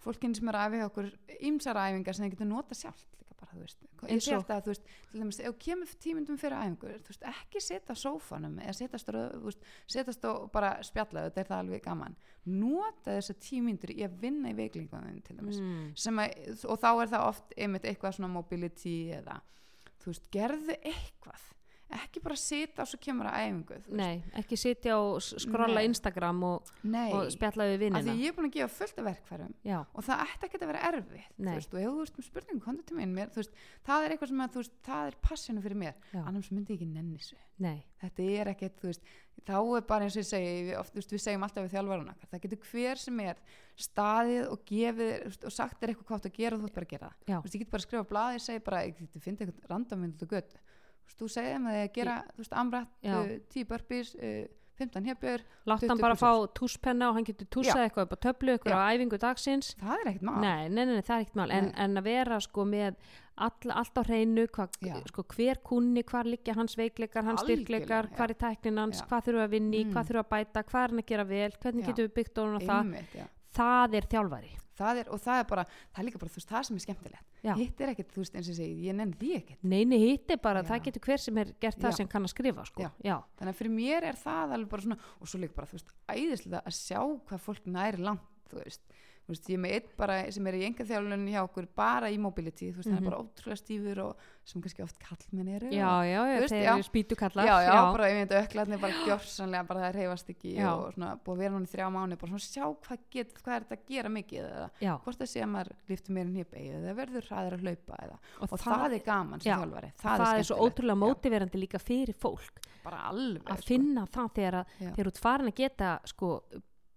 Speaker 2: fólkinn sem er að hjá okkur ýmsar æfingar sem þeir getur nota sjálft. líka bara, þú veist, ég sé alltaf að þú veist, til dæmis, ef kemur tímundum fyrir æfingur, þú veist, ekki setja sófanum eða setjast, og bara spjalla, þetta er það alveg gaman. Nota þessar tímyndur í að vinna í veiklingunum til dæmis
Speaker 1: mm.
Speaker 2: sem að, og þá er það oft einmitt eitthvað svona mobility eða þú veist, gerðu eitthvað ekki bara sita og svo kemur að æfingu veist.
Speaker 1: nei, ekki sitja og skrolla. Instagram og, og spjalla við
Speaker 2: af því
Speaker 1: vinnina
Speaker 2: ég er búin að gefa fullt af verkfærum
Speaker 1: já,
Speaker 2: og það ætti ekki að vera erfitt þú veist, og ef þú ert með spurningu, komdu til mín. Mér, þú veist, það er eitthvað sem að, veist, það er passjónu fyrir mér,
Speaker 1: Já.
Speaker 2: annars myndi ég ekki nenni þessu. Þetta er ekkert, þú veist þá er bara eins og ég segi, við, oft, veist, við segjum alltaf við okkar, það getur hver sem er staðið og gefið veist, og sagt er eitthvað átt að gera og þú ert bara að gera það. Veist, ég get bara að skrifa á blaði, segi bara ég finna eitthvað út á götu þú þú segir þeim að gera, þú veist, amrætt uh, 10 burpees, uh, 15 hefjur
Speaker 1: látt hann
Speaker 2: 20
Speaker 1: bara fá túspenna og hann getur túsað eitthvað upp á töflu eitthvað á æfingu dagsins.
Speaker 2: Það er ekkert mál.
Speaker 1: Nei, nei, nei, það er ekkert mál. En, en að vera sko með all, allt á hreinu hva, sko, hver kunni, hvar liggja hans veikleikar hans styrkleikar, hvar er tæknin hans hvað þurfa að vinni,
Speaker 2: Mm.
Speaker 1: hvað þurfa að bæta hvað er hann að gera vel, hvernig
Speaker 2: Já.
Speaker 1: getum við byggt á það,
Speaker 2: Einmitt, já.
Speaker 1: það er þjálfari
Speaker 2: það er, og það er bara, það er líka bara þú veist, það sem er skemmtilegt
Speaker 1: Já.
Speaker 2: hitt er ekkert, þú veist, eins og ég segi, ég nenni því ekkert
Speaker 1: neini hitt er bara,
Speaker 2: Já.
Speaker 1: það getur hver sem er gert það
Speaker 2: Já.
Speaker 1: sem kann að skrifa sko.
Speaker 2: Þannig að fyrir mér er það alveg bara svona og svo líka bara, þú veist, æðislega að sjá hvað fólk næri langt, þú veist veist, ég er með eitt bara sem er í enga þjálfun hjá okkur bara í mobility, þú veist, það
Speaker 1: Mhm.
Speaker 2: er bara ótrúlega stífur og sem kannski oft kallmenn eru
Speaker 1: já, já, já
Speaker 2: veist,
Speaker 1: þeir
Speaker 2: já.
Speaker 1: eru spýtukallar
Speaker 2: já, já, bara ég veit öklarnir bara gjörsanlega, bara það reyfast ekki
Speaker 1: Já.
Speaker 2: og svona, búið að vera núna í þrjá mánu bara svona sjá hvað, get, hvað er þetta að gera mikið eða
Speaker 1: já,
Speaker 2: hvort það sé að maður liftur meira nýja eða verður hraðir að hlaupa eða,
Speaker 1: og,
Speaker 2: og það, er gaman sem
Speaker 1: já,
Speaker 2: þjálfari
Speaker 1: það,
Speaker 2: það,
Speaker 1: er svo
Speaker 2: skemmtilegt.
Speaker 1: ótrúlega mótiverandi líka fyrir fólk
Speaker 2: já, bara alveg
Speaker 1: að
Speaker 2: sko.
Speaker 1: finna það þegar, að,
Speaker 2: Já.
Speaker 1: þegar þú ert farin að geta sko,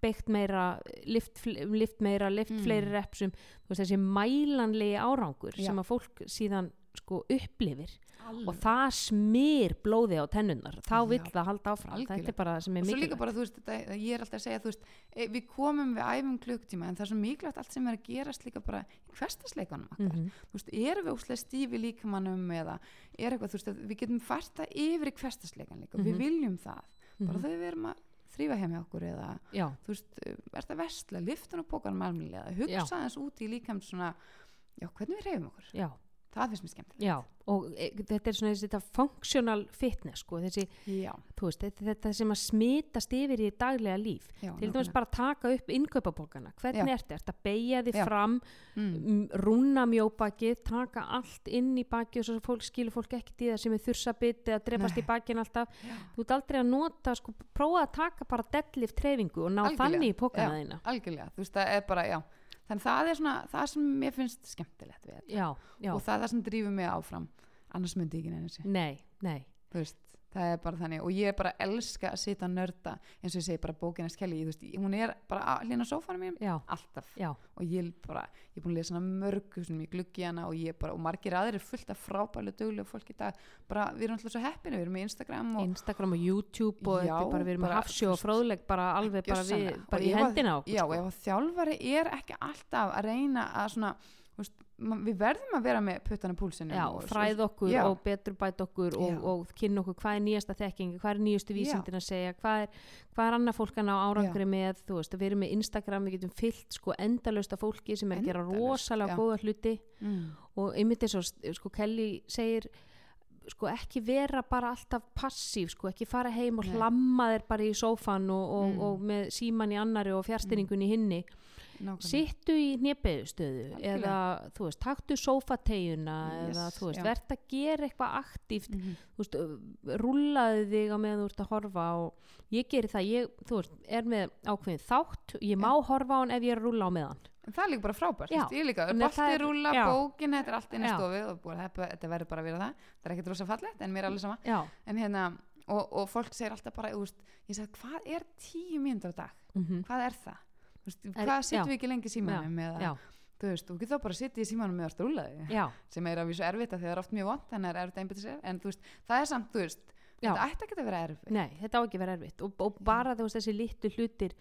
Speaker 1: beitt meira lift, lift meira, lift
Speaker 2: Mm.
Speaker 1: fleiri repsum þessi mælanlegi árangur
Speaker 2: Já.
Speaker 1: sem að fólk síðan sko upplifir
Speaker 2: Alveg.
Speaker 1: og það smýr blóði á tennunnar þá
Speaker 2: Já,
Speaker 1: vill það halda áfram
Speaker 2: algjörlega.
Speaker 1: þetta er bara það sem er mikilvægt
Speaker 2: bara, veist, þetta, ég er alltaf að segja, veist, e, við komum við æfum klukktíma en það er svo mikilvægt allt sem er að gerast líka bara í hverstasleikanum.
Speaker 1: Mhm.
Speaker 2: Þú veist, erum við óslega stífi líkamannum eða er eitthvað, veist, við getum fært það yfir í hverstasleikan líka og
Speaker 1: Mhm.
Speaker 2: við viljum það, bara
Speaker 1: Mhm.
Speaker 2: þegar við erum að þrýfa heim hjá okkur eða,
Speaker 1: já,
Speaker 2: þú veist, er það vestla, liftan og bókanum almennilega, hugsa aðeins út í líkam svona, já, hvernig við reyfum okkur,
Speaker 1: já,
Speaker 2: það finnst mér skemmt.
Speaker 1: já og e, þetta er svona þessi þetta functional fitness sko, þessi, veist, þetta, þetta sem að smitast yfir í daglega líf
Speaker 2: já,
Speaker 1: til dæmis bara taka upp innkaupabókana hvernig ertu að beigja
Speaker 2: Já.
Speaker 1: fram
Speaker 2: mm.
Speaker 1: rúna mjóbakið, taka allt inn í bakið og svo fólk skilur fólk ekki í það sem er þursabit eða drepast
Speaker 2: Nei.
Speaker 1: í bakin alltaf
Speaker 2: Já.
Speaker 1: þú ert aldrei að nota, sko, prófa að taka bara deadlift treyfingu og ná
Speaker 2: Algjörlega.
Speaker 1: þannig í pókana þína
Speaker 2: algjörlega, þú veist, það er bara, já þannig það er svona, það sem mér finnst skemmtilegt við þetta.
Speaker 1: Já, já,
Speaker 2: og það er það sem drífur mig áfram. Annars myndi ég ekki neina sig
Speaker 1: nei, nei
Speaker 2: það er bara þannig. Og ég er bara elska að sita að nörda eins og ég segi bara bókinast Kelly, þú veist, hún er bara hlýna sófanum mínum,
Speaker 1: já,
Speaker 2: alltaf.
Speaker 1: Já,
Speaker 2: og ég bara, ég er búin að lesa mörgu sem ég gluggi hana og ég bara, og margir aðrir fullt af frábælu duglega fólk í dag. Bara, við erum alltaf svo heppinu, við erum í Instagram og
Speaker 1: Instagram og YouTube og
Speaker 2: Já,
Speaker 1: er bara, við erum að hafsjó og fróðleg bara alveg bara, við, bara
Speaker 2: Og
Speaker 1: í
Speaker 2: ef
Speaker 1: hendina á okkur,
Speaker 2: Já,
Speaker 1: sko.
Speaker 2: ef að þjálfari er ekki alltaf að reyna að svona, veist, við verðum að vera með puttana púlsinu
Speaker 1: Já,
Speaker 2: og,
Speaker 1: fræð okkur
Speaker 2: já.
Speaker 1: og betur bæt okkur og, og kynna okkur hvað er nýjasta þekking, hvað er nýjustu vísindin að segja, hvað er, hvað er annað fólk að ná árangri með, veist, við erum með Instagram, við getum fyllt sko endalaust af fólki sem er að gera rosalega góða hluti
Speaker 2: mm,
Speaker 1: og einmitt eins og sko Kelly segir sko ekki vera bara alltaf passív, sko ekki fara heim og
Speaker 2: Nei.
Speaker 1: hlamma þér bara í sófan og, og,
Speaker 2: Mm.
Speaker 1: og með síman í annari og fjárstyrningun í hinni. Sittu í
Speaker 2: Algjörlega.
Speaker 1: eða þú veist, taktu sófategjuna
Speaker 2: Yes,
Speaker 1: eða þú veist,
Speaker 2: já.
Speaker 1: verð að gera eitthvað aktíft.
Speaker 2: Mhm.
Speaker 1: þú veist, ö, rúllaðu þig á meðan þú ert að horfa og ég geri það, ég, þú veist, er með ákveðin þátt, ég má horfa á hann ef ég er að rúlla á meðan.
Speaker 2: En það er líka bara frábært, þú veist, ég líka, rúla,
Speaker 1: já.
Speaker 2: bókin, þetta er allt inn í búið, þetta, verður bara að vera það, það er ekkert rosa fallegt en mér er alveg sama, en hérna og, og fólk segir alltaf bara, ég segi hvað er tíu mínútur á dag,
Speaker 1: mm
Speaker 2: hvað er það? Veist, hvað sittum við ekki lengi símanum eða, þú veist, þú getur þá bara að sitja í símanum með að strúla þig, sem er að vísu erfitt að það er oft mjög vond, þannig er erfitt að einbytta sér, en þú veist, það er samt, þú veist,
Speaker 1: Já.
Speaker 2: þetta ætti ekki að vera erfitt.
Speaker 1: nei, þetta á ekki að vera erfitt. Og, og bara þú veist þessi litlu hlutir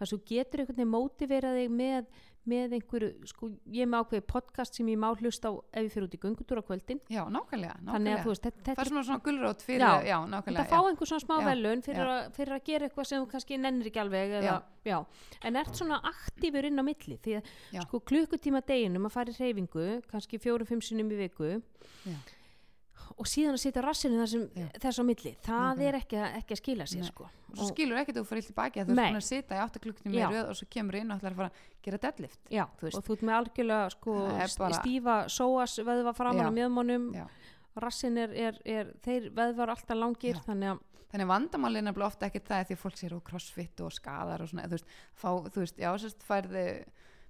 Speaker 1: þar svo getur einhvern veginn mótivera þig með, með einhverju, sko, ég er með ákveði podcast sem ég má hlusta á ef ég fyrir út í göngutúra kvöldin,
Speaker 2: Já, nákvæmlega, nákvæmlega.
Speaker 1: þannig að þú veist, þetta,
Speaker 2: það er svona svona gulrót fyrir,
Speaker 1: Já.
Speaker 2: já, nákvæmlega,
Speaker 1: Þetta fá einhver svona smá
Speaker 2: Já,
Speaker 1: velun fyrir,
Speaker 2: já.
Speaker 1: fyrir að gera eitthvað sem þú kannski nennir ekki alveg eða, já. en ert svona aktífur inn á milli því að
Speaker 2: Já.
Speaker 1: sko klukkutíma deginum að fara í reyfingu kannski fjórum-fimm sinnum í viku
Speaker 2: Já.
Speaker 1: Og síðan að sitja rassinu þess á milli það
Speaker 2: Nákvæmlega.
Speaker 1: er ekki, ekki að skila sér sko.
Speaker 2: og svo skilur ekki að þú fyrir að þú ert búin að sita í 8 klukkutíma
Speaker 1: Já.
Speaker 2: í röð og svo kemur inn og ætlar að fara að gera deadlift
Speaker 1: já,
Speaker 2: þú
Speaker 1: og þú ert með algjörlega sko,
Speaker 2: er bara-
Speaker 1: stífa sóas veðva framan á mjöðmónum
Speaker 2: Já.
Speaker 1: rassin er, er, er þeir veðvar alltaf langir
Speaker 2: Já.
Speaker 1: þannig að
Speaker 2: þannig vandamálin er ofta ekki það því að fólk sér og crossfit og skadar og svona þú veist, fá, þú veist já, sérst færði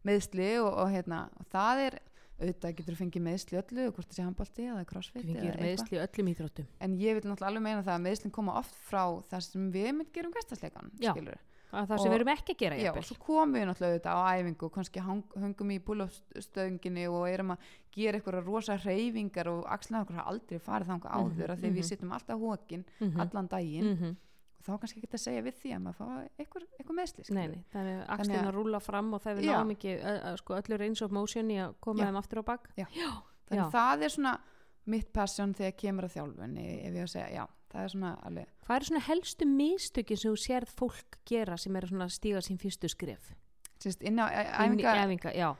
Speaker 2: meðsli og, og hérna og það er, auðvitað getur þú fengið meðsli öllu, hvort það sé handbalti eða crossfit
Speaker 1: gerum
Speaker 2: eitthvað.
Speaker 1: meðsli öllum íþróttum
Speaker 2: en ég vil náttúrulega alveg meina það að meðslin koma oft frá það sem við mynd gerum gæstasleikan
Speaker 1: það sem við erum ekki að gera
Speaker 2: Já, og svo komum við náttúrulega auðvitað á æfingu og kannski hang, hungum í búlafstöðinginni og erum að gera eitthvað rosa reyfingar og axlaði okkur aldrei farið þangað áður
Speaker 1: Mhm,
Speaker 2: af því að
Speaker 1: mhm.
Speaker 2: við sittum alltaf hókin
Speaker 1: Mhm.
Speaker 2: allan daginn
Speaker 1: Mhm.
Speaker 2: Þá kannski ekki að segja við því að maður fá eitthvað, meðsli
Speaker 1: Nei, nei, það er axlinn
Speaker 2: að-
Speaker 1: rúla fram og það
Speaker 2: Já.
Speaker 1: náum ekki sko, öllu range of motion í að koma þeim aftur á bak
Speaker 2: Já.
Speaker 1: já,
Speaker 2: þannig
Speaker 1: já.
Speaker 2: að það er svona mitt passion þegar kemur að þjálfunni ef ég að segja, já, það er svona alveg
Speaker 1: Hvað eru svona helstu mistökin sem þú sérð fólk gera sem eru svona að stíga sín fyrstu skref?
Speaker 2: sérst, inn á æ-
Speaker 1: Inn í
Speaker 2: æfinga
Speaker 1: æfinga, já,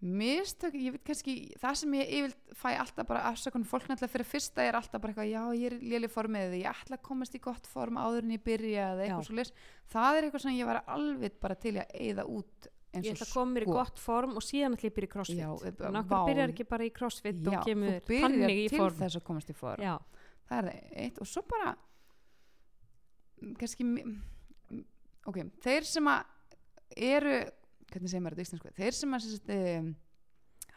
Speaker 2: mistök, ég veit kannski það sem ég yfirlt fæ alltaf bara afsökun fólk náttúrulega fyrir fyrsta er alltaf bara eitthvað já, ég er léli formið ég ætla að komast í gott form áður en ég byrja eða eitthvað svo leys það er eitthvað sem ég var alveg bara til í að eyða út eins
Speaker 1: ég
Speaker 2: og
Speaker 1: ætla að koma mér í
Speaker 2: sko.
Speaker 1: gott form og síðan ætla ég byrja í crossfit.
Speaker 2: Já, e- vá.
Speaker 1: að byrjar ekki bara í crossfit
Speaker 2: já,
Speaker 1: og kemur
Speaker 2: þú byrjar
Speaker 1: þannig í
Speaker 2: til
Speaker 1: form.
Speaker 2: þess að komast í form
Speaker 1: Já,
Speaker 2: það er eitt og svo bara mm, kannski mm, ok, þeir sem að eru, hvernig segir maður þetta í íslensku? Þeir sem að um,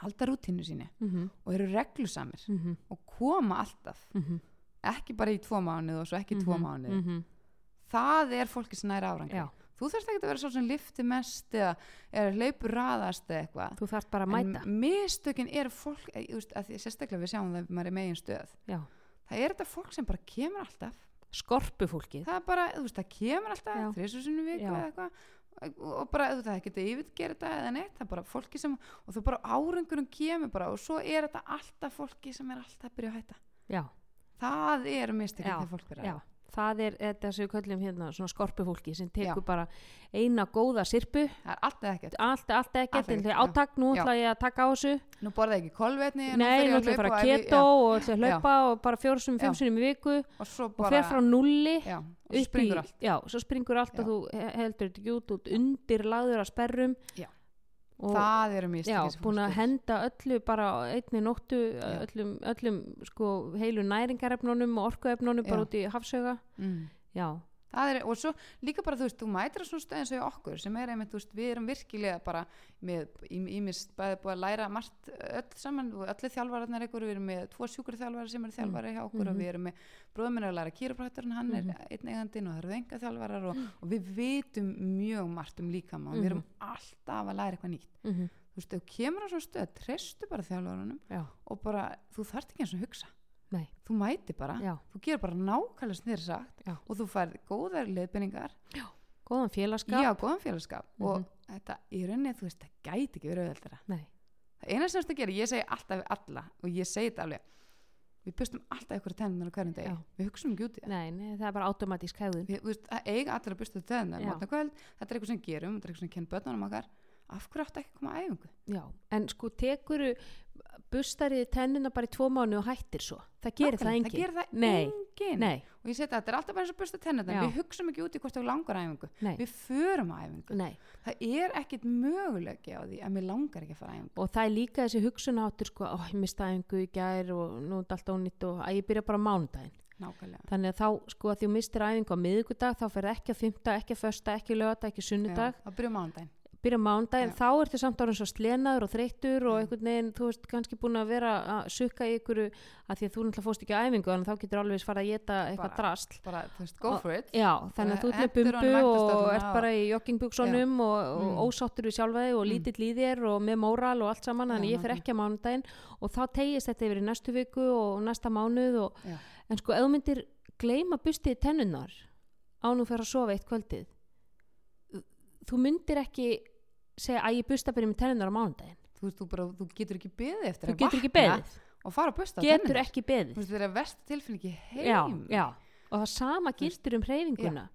Speaker 2: halda rútínu síni
Speaker 1: mhm,
Speaker 2: og eru reglusamir
Speaker 1: mhm,
Speaker 2: og koma alltaf
Speaker 1: mhm,
Speaker 2: ekki bara í tvo mánuð og svo ekki í tvo mánuð
Speaker 1: mhm,
Speaker 2: það er fólki sem næri árangri.
Speaker 1: Já,
Speaker 2: þú þarfst ekki að vera svo sem lifti mest eða er hleypur raðast eða eitthvað.
Speaker 1: Þú þarft bara að mæta.
Speaker 2: en mistökin er fólk eh, veist, að því, sérstaklega við sjáum það maður er megin stöð.
Speaker 1: Já.
Speaker 2: það er þetta fólk sem bara kemur alltaf.
Speaker 1: Skorpu fólkið
Speaker 2: það bara, veist, það kemur alltaf þrísu sinni viku eða eitthvað og bara, þú það getur yfirgera þetta eða neitt, það er bara fólki sem og þú bara árangurum kemur bara og svo er þetta alltaf fólki sem er alltaf að byrja að hætta.
Speaker 1: Já,
Speaker 2: það er mistökin
Speaker 1: Já,
Speaker 2: þegar fólk byrja
Speaker 1: já, það er þetta sem við köllum hérna svona skorpu fólki sem tekur
Speaker 2: Já.
Speaker 1: bara eina góða sirpu
Speaker 2: það er alltaf ekkert
Speaker 1: allt, allt ekkert, en
Speaker 2: já.
Speaker 1: átak nú ætla ég að taka á þessu
Speaker 2: nú borða ekki kolvetni
Speaker 1: nei, nú ætla ég að fara keto og ætla að hlaupa og bara fjórsum,
Speaker 2: Já.
Speaker 1: fimmsunum í viku
Speaker 2: og
Speaker 1: og fer frá nulli
Speaker 2: já, og springur allt
Speaker 1: já, svo springur allt
Speaker 2: Já.
Speaker 1: og þú he- heldur þetta ekki út út undir lagður að sperrum
Speaker 2: Já. Það eru mistökin sem
Speaker 1: búin að henda öllu bara einni nóttu öllum, öllum sko heilu næringarefnunum og orkuefnunum bara út í hafsöga
Speaker 2: mm.
Speaker 1: já,
Speaker 2: er, og svo líka bara þú veist, þú mætir á svona stöð eins og í okkur sem er einmitt, þú veist, við erum virkilega bara með, ímist bæði búið að læra margt öll saman, og allir þjálfararnar ykkur, við erum með tvo sjúkur þjálfarar sem eru þjálfari hjá okkur og
Speaker 1: Mhm.
Speaker 2: við erum með bróðminn að læra kýraprætturinn, hann er einn eigandinn og það eru enga þjálfarar og, og við vitum mjög margt um líkama og við erum alltaf að læra eitthvað nýtt.
Speaker 1: Mm
Speaker 2: þú veist, þú kemur á svona stöð, treystu bara þjálfarunum
Speaker 1: já,
Speaker 2: og bara, þú þarft ekki eins og hugsa
Speaker 1: nei.
Speaker 2: Þú mæti bara,
Speaker 1: já,
Speaker 2: þú gerur bara nákvæmlega snir sagt
Speaker 1: Já.
Speaker 2: og þú færð góðar leiðbendingar
Speaker 1: góðan félagskap
Speaker 2: Já, góðan félagskap
Speaker 1: Mhm.
Speaker 2: og þetta í rauninni, þú veist, það gæti ekki verið auðveldara. Það eina sem þetta gerir, ég segi alltaf við alla og ég segi þetta alveg, við bustum alltaf ykkur tennunar hverjum degi,
Speaker 1: Já.
Speaker 2: við hugsaum ekki út í það.
Speaker 1: nei, nei, það er bara automatísk
Speaker 2: þú veist, það eiga allir að busta tennunar, þetta er eitthvað sem gerum, þetta er eitthvað sem kennum börnunum okkar, af hverju áttu ekki að koma að æfingu?
Speaker 1: já, en sko tekuru bustarið tennina bara í tvo mánu og hættir svo það gerir það
Speaker 2: Nákvæmlega,
Speaker 1: enginn
Speaker 2: Það gerir það
Speaker 1: Nei.
Speaker 2: enginn.
Speaker 1: nei,
Speaker 2: Og ég segi þetta, þetta er alltaf bara eins og busta tennunar,
Speaker 1: Já.
Speaker 2: við hugsaum ekki út í hvort það langar að æfingu.
Speaker 1: nei,
Speaker 2: Við förum að æfingu.
Speaker 1: nei
Speaker 2: Það er ekkit mögulegi á því að mér langar ekki að fara að æfingu.
Speaker 1: og það er líka þessi hugsunáttur sko, ó, ég mista einhver í gær og nú er þetta allt ónýtt og að ég byrja bara mánudaginn
Speaker 2: Nákvæmlega.
Speaker 1: þannig að þá, sko, að því þú mistir æfingu á miðvikudag þá fer ekki á fymta, ekki á fösta, ekki lögata, ekki sunnudag,
Speaker 2: Já, það byrjum mánudaginn.
Speaker 1: Byrja á mánudaginn
Speaker 2: Já.
Speaker 1: þá ertu samt árið svo slenaður og þreyttur og
Speaker 2: Já.
Speaker 1: einhvern veginn, þú veist, kannski búin að vera að sukka í ykkur að því að þú náttúrulega fóst ekki á æfingu að þá getur alveg fara að geta eitthvað drasl
Speaker 2: Bara, þú veist, go
Speaker 1: Og-
Speaker 2: for it.
Speaker 1: Já, þannig að þú ert með bumbu og ert
Speaker 2: og-
Speaker 1: bara í joggingbuksunum og, og
Speaker 2: Mm.
Speaker 1: ósáttur við sjálfaði og
Speaker 2: Mm.
Speaker 1: lítill í þér og með móral og allt saman, þannig
Speaker 2: Já,
Speaker 1: ég fer ekki á mánudaginn og þá tegist þetta yfir í næstu viku og næsta mánuð og, en sko, ef þú myndir gleyma bustið tennunar ánum fyrir að sofa eitt kvöldið þú myndir ekki segja að ég busta bara með tennunar á mánudaginn
Speaker 2: Þú veist, þú, bara, þú getur ekki beðið eftir
Speaker 1: þú
Speaker 2: að
Speaker 1: getur ekki
Speaker 2: vakna
Speaker 1: beðið,
Speaker 2: og fara að busta
Speaker 1: getur
Speaker 2: tennurnar.
Speaker 1: ekki beðið
Speaker 2: Þú veist, þetta er verst tilfinningi heim.
Speaker 1: já, já. og það sama gildur um hreyfinguna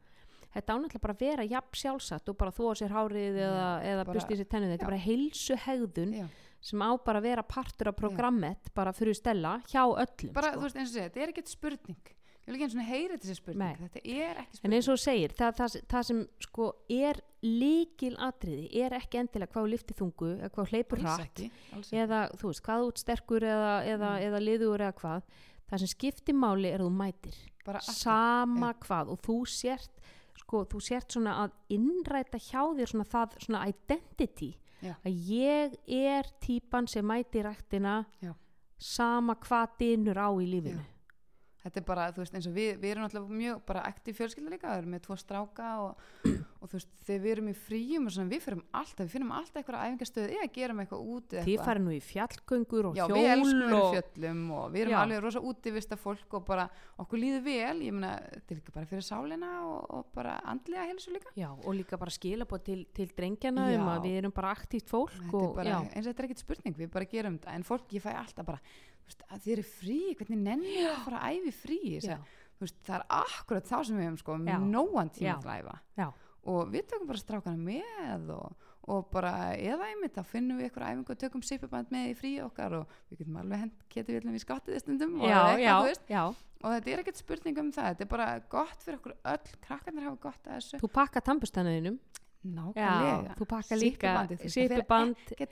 Speaker 1: þetta ánættilega bara að vera jafn sjálfsagt og bara þóa sér hárið eða, eða
Speaker 2: bara-
Speaker 1: busti sér tennið, þetta
Speaker 2: já.
Speaker 1: er bara heilsu hegðun
Speaker 2: Já.
Speaker 1: sem á bara að vera partur af programmet bara fyrir Stella hjá öllum
Speaker 2: Bara,
Speaker 1: sko.
Speaker 2: þú veist, eins og segja, þetta er ekkert spurning. Ég vil ekki eins og heyra þessi spurning.
Speaker 1: Nei.
Speaker 2: Þetta er ekki
Speaker 1: en
Speaker 2: spurning.
Speaker 1: eins og segir, það, það, það sem sko er líkil atriði er ekki endilega hvað þú liftir þungu eða hvað hleypur hratt eða þú veist, hvað ert sterkur eða, eða,
Speaker 2: Mm.
Speaker 1: eða liður eða hvað það sem skiptir máli er að þú mætir sama hvað og þú sért sko, þú sért svona að innræta hjá þér svona það, svona identity
Speaker 2: Já.
Speaker 1: að ég er típan sem mæti ræktina
Speaker 2: Já.
Speaker 1: sama hvað dynur á í lífinu
Speaker 2: Þetta er bara, þú veist, eins og við, við erum alltaf mjög bara aktív fjölskylda líka, við erum með tvo stráka og, og þú veist, þegar við erum í fríum og svona, við fyrir alltaf, við finnum alltaf eitthvað æfingastöð eða gerum eitthvað úti
Speaker 1: þið farið nú í fjallgöngur og
Speaker 2: Já, við elskum
Speaker 1: hjól
Speaker 2: að vera í
Speaker 1: og
Speaker 2: fjöllum og við erum
Speaker 1: Já.
Speaker 2: alveg rosa útivista fólk og bara okkur líður vel, ég meina þetta er líka bara fyrir sálina og, og bara andlega helsu líka.
Speaker 1: Já, og líka bara skila búið til, til drengjana
Speaker 2: Já.
Speaker 1: um að við erum bara aktíft fólk
Speaker 2: bara,
Speaker 1: já,
Speaker 2: eins og þetta er ekkert spurning, við bara gerum þetta en fólk, ég fæ alltaf bara að þið eru frí, hvernig nennir það að fara að æfi frí veist, það er akkurat þá sem við hefum sko, nóan tíma
Speaker 1: Já.
Speaker 2: til að æfa.
Speaker 1: Já,
Speaker 2: og við tökum bara strákana með og, og bara eða einmitt þá finnum við eitthvað æfingu og tökum sipuband með í frí okkar og við getum alveg hent getum við í skottið stundum og, eitthvað, og þetta er ekkert spurning um það þetta er bara gott fyrir okkur öll krakkarnir hafa gott að þessu.
Speaker 1: Þú pakka tambustanniðinum
Speaker 2: nákvæmlega.
Speaker 1: Þú pakka líka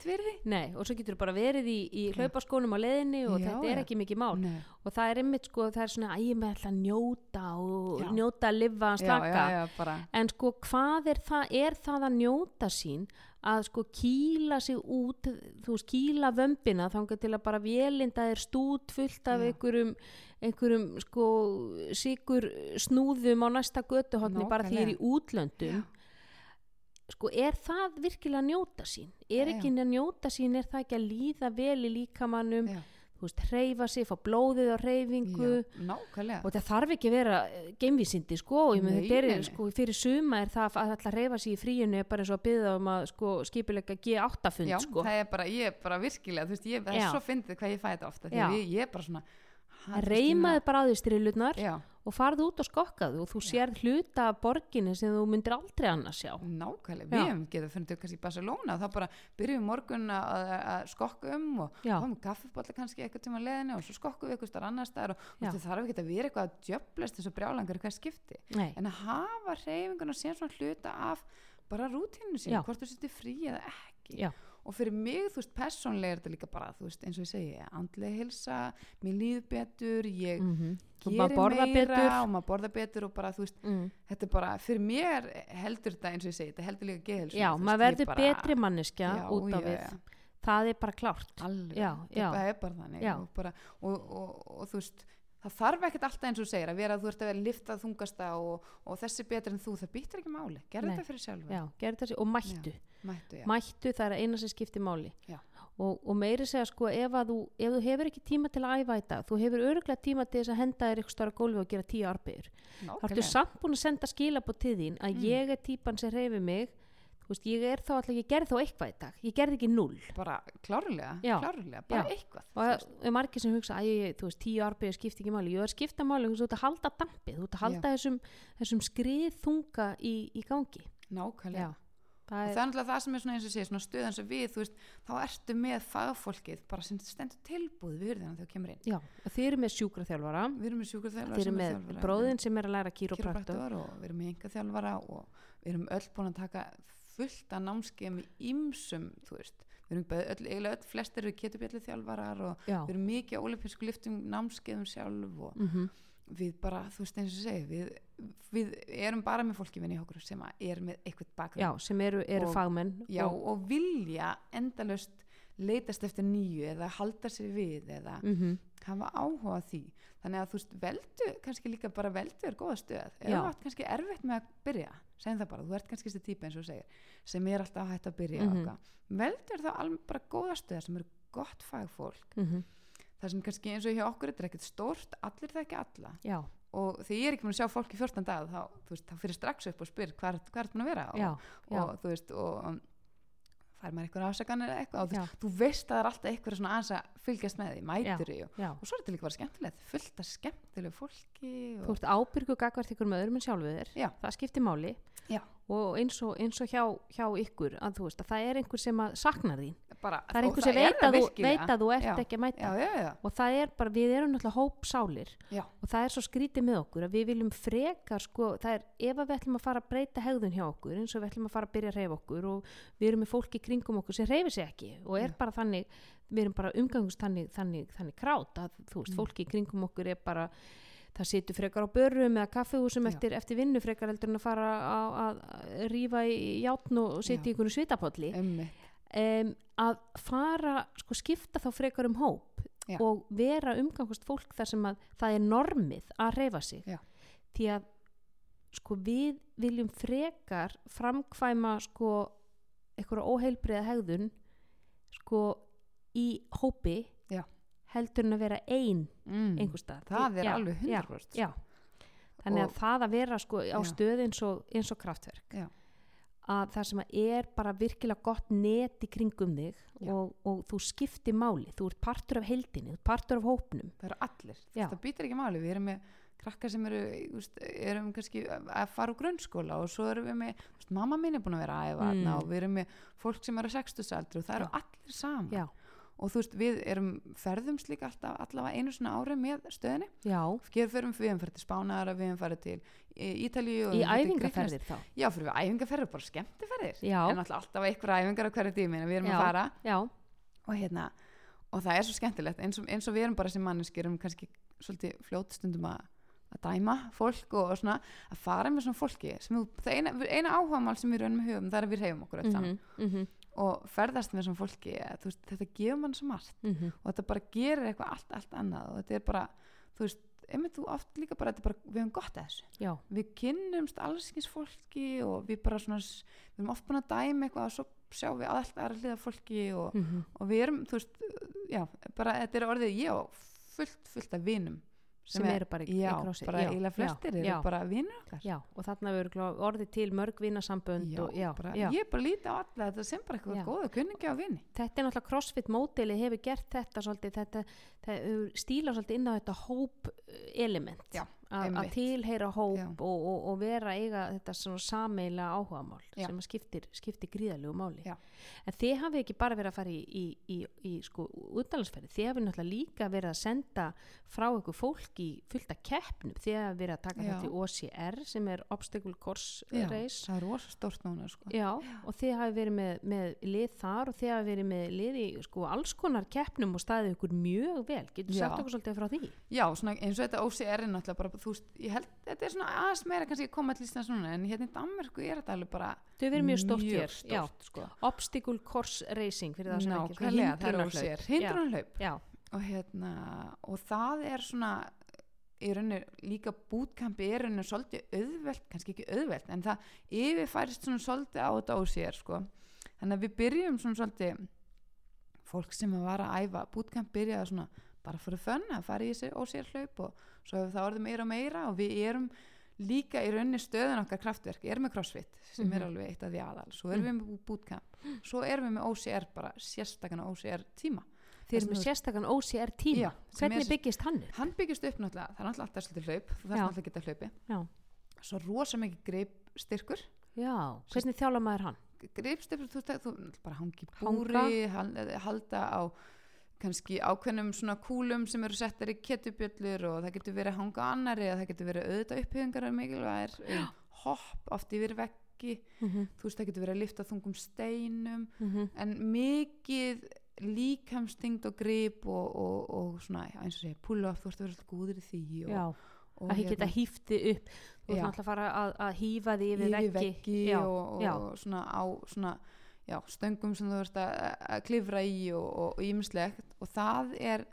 Speaker 2: verði
Speaker 1: Nei, og svo getur þú bara verið í, í hlaupaskónum á leiðinni og
Speaker 2: Já,
Speaker 1: þetta er ekki mikið mál.
Speaker 2: Nei.
Speaker 1: og það er einmitt sko, það er svona að ég með ætla að njóta og
Speaker 2: Já.
Speaker 1: njóta að lifa að slaka.
Speaker 2: já,
Speaker 1: en sko hvað er það, er það að njóta sín að sko kýla sig út, þú veist kýla vömbina þangar til að bara vélinda er stút fullt af einhverjum einhverjum sko sigur snúðum á næsta götuhotni bara því er í útlöndum. Sko, er það virkilega að njóta sín? Er
Speaker 2: Já.
Speaker 1: ekki að njóta sín, er það ekki að líða vel í líkamannum,
Speaker 2: já,
Speaker 1: þú veist, hreyfa sig, fá blóðið á hreyfingu
Speaker 2: já, nákvæmlega
Speaker 1: og það þarf ekki að vera eh, geimvísindi sko, og ég með
Speaker 2: Nei,
Speaker 1: þetta er sko, fyrir suma er það að alltaf hreyfa sig í fríinu er bara eins og að byggða um að sko, skipilega G8 fund
Speaker 2: já,
Speaker 1: sko.
Speaker 2: það er bara, ég er bara virkilega þú veist, ég, það
Speaker 1: Já.
Speaker 2: er svo fyndið hvað ég fæ þetta ofta
Speaker 1: Já.
Speaker 2: ég, ég er bara svona
Speaker 1: reymaði bara á því
Speaker 2: já,
Speaker 1: og farðu út og skokkaðu og þú sér hluta borginni sem þú myndir aldrei annars sjá.
Speaker 2: Nákvæmlega, við hefum getað fundið kannski í Barcelona og þá bara byrjum við morgun að, að skokka um og fáum kaffibólla kannski eitthvað tíma leðinu og svo skokkum við eitthvað starf annar staðar og þú þarf ekki að vera eitthvað að djöblast þessu brjálangar hvað skipti.
Speaker 1: Nei.
Speaker 2: en að hafa reyfinguna sem svona hluta af bara rútínu sín, hvort þú sittir frí eða ekki.
Speaker 1: Já.
Speaker 2: Og fyrir mig, þú veist, persónlega er þetta líka bara, þú veist, eins og ég segi andlega hilsa, mér líður betur ég
Speaker 1: mm og
Speaker 2: geri
Speaker 1: maður borða
Speaker 2: meira
Speaker 1: betur
Speaker 2: og maður borða betur og bara, þú veist,
Speaker 1: mm.
Speaker 2: þetta er bara, fyrir mér heldur þetta eins og ég segi, þetta heldur líka geðhelsu
Speaker 1: já, maður verður betri manneskja
Speaker 2: já,
Speaker 1: út af
Speaker 2: já.
Speaker 1: það er bara klárt
Speaker 2: alveg,
Speaker 1: Já, já.
Speaker 2: það er bara þannig og, bara, og, og, og, þú veist það þarf ekkert alltaf eins og segir að vera að þú ert að vera liftað þungasta og, og þessi betur en þú, það býttir ekki máli. Gerðu
Speaker 1: Nei.
Speaker 2: þetta fyrir
Speaker 1: já, þessi og mættu.
Speaker 2: Mættu, já,
Speaker 1: mættu það er eina sem skiptir máli.
Speaker 2: Já.
Speaker 1: og, og meiri segja sko ef, þú, ef þú hefur ekki tíma til að æfa þetta þú hefur öruglega tíma til þess að henda þér ykkur stóra gólfi og gera tíu arbegur þá ertu samt búin að senda skilabót til þín að
Speaker 2: Mm.
Speaker 1: ég er típan sem reyfi mig þú veist, ég er þá alltaf, ég gerði þá eitthvað í dag. Ég gerði ekki null
Speaker 2: bara klárlega,
Speaker 1: Já.
Speaker 2: klárlega bara
Speaker 1: Já.
Speaker 2: eitthvað
Speaker 1: og það er margir sem hugsa að ég, þú veist, tíu arbegur skipti ekki máli. Ég er að skipta máli, þú veist, þú ert að halda dampið þú ert að halda þessum, þessum skrið þunga í, í gangi.
Speaker 2: Nákvæmlega.
Speaker 1: Það
Speaker 2: og
Speaker 1: er,
Speaker 2: það er náttúrulega það sem er svona eins og sé svona stuð eins og við, þú veist, þá ertu með fagfólkið bara sem stendur tilbúð við hurðina þegar þú kemur inn.
Speaker 1: Já, og þið eru með sjúkraþjálfara.
Speaker 2: Við erum með sjúkurþjálfara
Speaker 1: þið eru með bróðin sem er að læra kýrópraktor
Speaker 2: kýrópraktor og við erum með engaþjálfara og við erum öll búin að taka fullt af námskeiðum í ýmsum þú veist, við erum öll, eiginlega öll flestir eru ketubjallu þjálfarar og
Speaker 1: já,
Speaker 2: við erum mikið á olimpísku liftum námskeiðum sjálf og
Speaker 1: mm
Speaker 2: við bara, þú veist eins og segi við, við erum bara með fólki vinni okkur sem er með eitthvað bakgrunn.
Speaker 1: Já, sem eru, eru
Speaker 2: Og-
Speaker 1: fagmenn
Speaker 2: Já,
Speaker 1: og,
Speaker 2: og vilja endalaust leitast eftir nýju eða halda sér við eða
Speaker 1: mm
Speaker 2: hafa áhuga því. Þannig að þú veist, veldu kannski líka bara veldu er góða stöð.
Speaker 1: Já.
Speaker 2: þú ert kannski erfitt með að byrja segjum það bara, þú ert kannski þessi típa eins og segir sem er alltaf hægt að byrja mm veldu er það alveg bara góða stöð sem eru gott fagfólk.
Speaker 1: -hmm.
Speaker 2: það sem kannski eins og hjá okkur þetta er ekkert stórt allir það ekki alla.
Speaker 1: Já,
Speaker 2: og þegar ég er ekki búin að sjá fólk í 14 dag þá, veist, þá fyrir strax upp og spyr hvað er þetta að vera? Og,
Speaker 1: já, já,
Speaker 2: og þú veist og um, fær maður eitthvað ásakanir eða eitthvað? Og þú, þú veist að það er alltaf eitthvað svona aðeins að fylgjast með því, mætur því og, og svo er þetta líka bara skemmtilegt, fullt af skemmtilegu fólki
Speaker 1: þú
Speaker 2: og,
Speaker 1: ert ábyrgu gagvart ykkur með öðrum en sjálfu þér.
Speaker 2: Já.
Speaker 1: það skiptir máli.
Speaker 2: Já.
Speaker 1: og eins og, eins og hjá, hjá ykkur að þú veist að það er einhver sem saknar þín.
Speaker 2: Bara,
Speaker 1: það er einhver sem veit að, þú, veit að þú ert
Speaker 2: Já.
Speaker 1: ekki að mæta.
Speaker 2: Já,
Speaker 1: og það er bara, við erum náttúrulega hópsálir. Og það er svo skrítið með okkur að við viljum frekar sko, það er ef að við ætlum að fara að breyta hegðun hjá okkur eins og við ætlum að fara að byrja að reyfa okkur og við erum með fólki kringum okkur sem reyfi sig ekki og er bara þannig, við erum bara umgangust þannig, þannig, þannig krát að þú veist,
Speaker 2: Mm.
Speaker 1: fólki kringum okkur er bara það situr frekar á börrum eða kaffehúsum eftir, eftir vinnu frekar heldur en að fara að, að, rífa í játn og sitja
Speaker 2: Já.
Speaker 1: í einhvern svitapolli um, að fara, sko skipta þá frekar um hóp
Speaker 2: Já.
Speaker 1: og vera umgangast fólk þar sem að það er normið að reyfa sig
Speaker 2: Já.
Speaker 1: því að sko við viljum frekar framkvæma sko einhverja óheilbriða hegðun sko í hópi
Speaker 2: Já.
Speaker 1: Heldur en að vera ein
Speaker 2: mm.
Speaker 1: einhver stað
Speaker 2: það er
Speaker 1: Já,
Speaker 2: alveg
Speaker 1: já,
Speaker 2: 100%
Speaker 1: já. þannig
Speaker 2: Og-
Speaker 1: að það að vera sko á
Speaker 2: Já.
Speaker 1: stöð eins og, eins og kraftverk
Speaker 2: Já.
Speaker 1: að það sem að er bara virkilega gott net í kringum þig
Speaker 2: Já.
Speaker 1: og, og þú skiptir máli þú ert partur af heildinni, þú ert partur af hópnum
Speaker 2: það eru allir,
Speaker 1: Já.
Speaker 2: það býtir ekki máli við erum með krakkar sem eru veist, erum kannski að fara úr grunnskóla og svo erum við með, veist, mamma mín er búin að vera að æfa
Speaker 1: Mm.
Speaker 2: og við erum með fólk sem eru 60 aldri og það eru allir saman
Speaker 1: já,
Speaker 2: og þú veist, við erum ferðumst líka alltaf allavega einu svona ári með stöðinni.
Speaker 1: Já,
Speaker 2: fyrir, við hefum farið til Spánar við hefum farið til Ítalíu og
Speaker 1: í æfingaferðir þá.
Speaker 2: Já, fyrir við æfingaferðir, bara skemmtiferðir.
Speaker 1: Já.
Speaker 2: en alltaf, alltaf einhver æfingar á hverju tími en við erum
Speaker 1: Já.
Speaker 2: að fara.
Speaker 1: Já,
Speaker 2: og hérna og það er svo skemmtilegt eins og, eins og við erum bara sem manneskir erum kannski svolítið fljót stundum að, að dæma fólk og, og svona að fara með svona fólki sem það eina, eina áhugamál sem við raunum höfum það er að við reyfum okkur öll saman.
Speaker 1: Mhm, mhm,
Speaker 2: og ferðast með svona fólki að, veist, þetta gefur mann svo margt.
Speaker 1: Mhm.
Speaker 2: og þetta bara gerir eitthvað allt, allt annað og þetta er bara, þú veist, einmitt þú oft líka bara, bara við höfum gott að þessu.
Speaker 1: Já,
Speaker 2: við kynnumst allskins fólki og við bara svona við erum oft búin að dæma eitthvað og svo sjáum við allt aðra hliða fólki og,
Speaker 1: mm
Speaker 2: og við erum, þú veist, já bara þetta er orðið, ég á fullt, fullt af vinum
Speaker 1: sem eru bara í,
Speaker 2: já,
Speaker 1: í krossi
Speaker 2: bara eiginlega flestir
Speaker 1: já,
Speaker 2: eru
Speaker 1: já,
Speaker 2: bara
Speaker 1: já, og þarna verður orðið til mörg vinasambönd
Speaker 2: Já,
Speaker 1: og, já,
Speaker 2: bara,
Speaker 1: já.
Speaker 2: ég bara líti á alla þetta sem bara
Speaker 1: Já.
Speaker 2: eitthvað góða kunningi á vini.
Speaker 1: Þetta er náttúrulega crossfit módeli hefur gert þetta svolítið, þetta, þetta hefur stíla svolítið inn á þetta hóp eh, element.
Speaker 2: Já,
Speaker 1: að tilheyra hóp og, og, og vera eiga þetta svona sameila áhugamál
Speaker 2: Já.
Speaker 1: sem skiptir, skiptir gríðalegu máli
Speaker 2: Já.
Speaker 1: en þið hafið ekki bara verið að fara í, í, í, í sko útdalansferði, þið hafið náttúrulega líka verið að senda frá ykkur fólk í fullta keppnum, þið hafið verið að taka
Speaker 2: Já.
Speaker 1: þetta í OCR sem er Obstacle Course Race
Speaker 2: það er rosa stórt núna sko.
Speaker 1: Og þið hafi verið með, með lið þar og þið hafi verið með lið í sko, alls konar keppnum og staðið ykkur mjög vel. Getur sagt okkur svolítið frá því?
Speaker 2: já, svona eins og þetta OCR er náttúrulega bara, þú veist, ég held þetta er svona aðeins meira kannski að koma til Íslands núna en hérna í Danmörku er þetta alveg bara
Speaker 1: Þau verið mjög stórt hér. Já.
Speaker 2: sko.
Speaker 1: Obstacle Course Racing fyrir það sem ekki. hindrunarhlaup.
Speaker 2: Hindrunarhlaup og hérna og það er svona í rauninni líka bútkampi er rauninni svolítið auðvelt, kannski ekki auðvelt en það yfirfærist svona svolítið á þetta OCR sko þannig að við byrjum svona svolítið fólk sem að vara að æfa bútkamp byrjaði svona bara fyrir fönn að fara í þessi OCR hlaup og svo hefur það orðið meira og meira og við erum líka í rauninni stöðun okkar kraftverk, erum með crossfit sem er
Speaker 1: Mhm.
Speaker 2: alveg eitt af því aðal, svo erum við með bootcamp svo erum við með OCR bara sérstakana OCR tíma sem
Speaker 1: erum með sérstakann OCR tíma.
Speaker 2: Já,
Speaker 1: Hvernig
Speaker 2: er-
Speaker 1: byggist hann upp?
Speaker 2: hann byggist upp náttúrulega, það er náttúrulega alltaf svolítið hlaup þarf
Speaker 1: Já.
Speaker 2: náttúrulega að geta hlaupi
Speaker 1: Já.
Speaker 2: svo rosa mikið greip styrkur
Speaker 1: Já, hvernig þjála maður hann?
Speaker 2: greip styrkur, þú, þú, þú bara hangi búri hal, halda á kannski ákveðnum svona kúlum sem eru settar í ketubjöllur og það getur verið að hanga annari eða það getur verið auðvitað upphýðingar er mikilvægir um, hopp oft yfir veggi
Speaker 1: Mm -hmm.
Speaker 2: þú veist það getur verið að lifta þungum steinum
Speaker 1: Mm
Speaker 2: en mikið líkamstingd og grip og, og, og svona eins og segja pull-off, þú ert að vera alltaf góður í því og, og
Speaker 1: að geta hýfti upp. Þú ert náttúrulega að fara að, að hýfa því yfir
Speaker 2: yfir
Speaker 1: veggi.
Speaker 2: veggi
Speaker 1: Já,
Speaker 2: og, og
Speaker 1: já.
Speaker 2: svona á svona, já, stöngum sem þú ert að, klifra í og, og, og og það er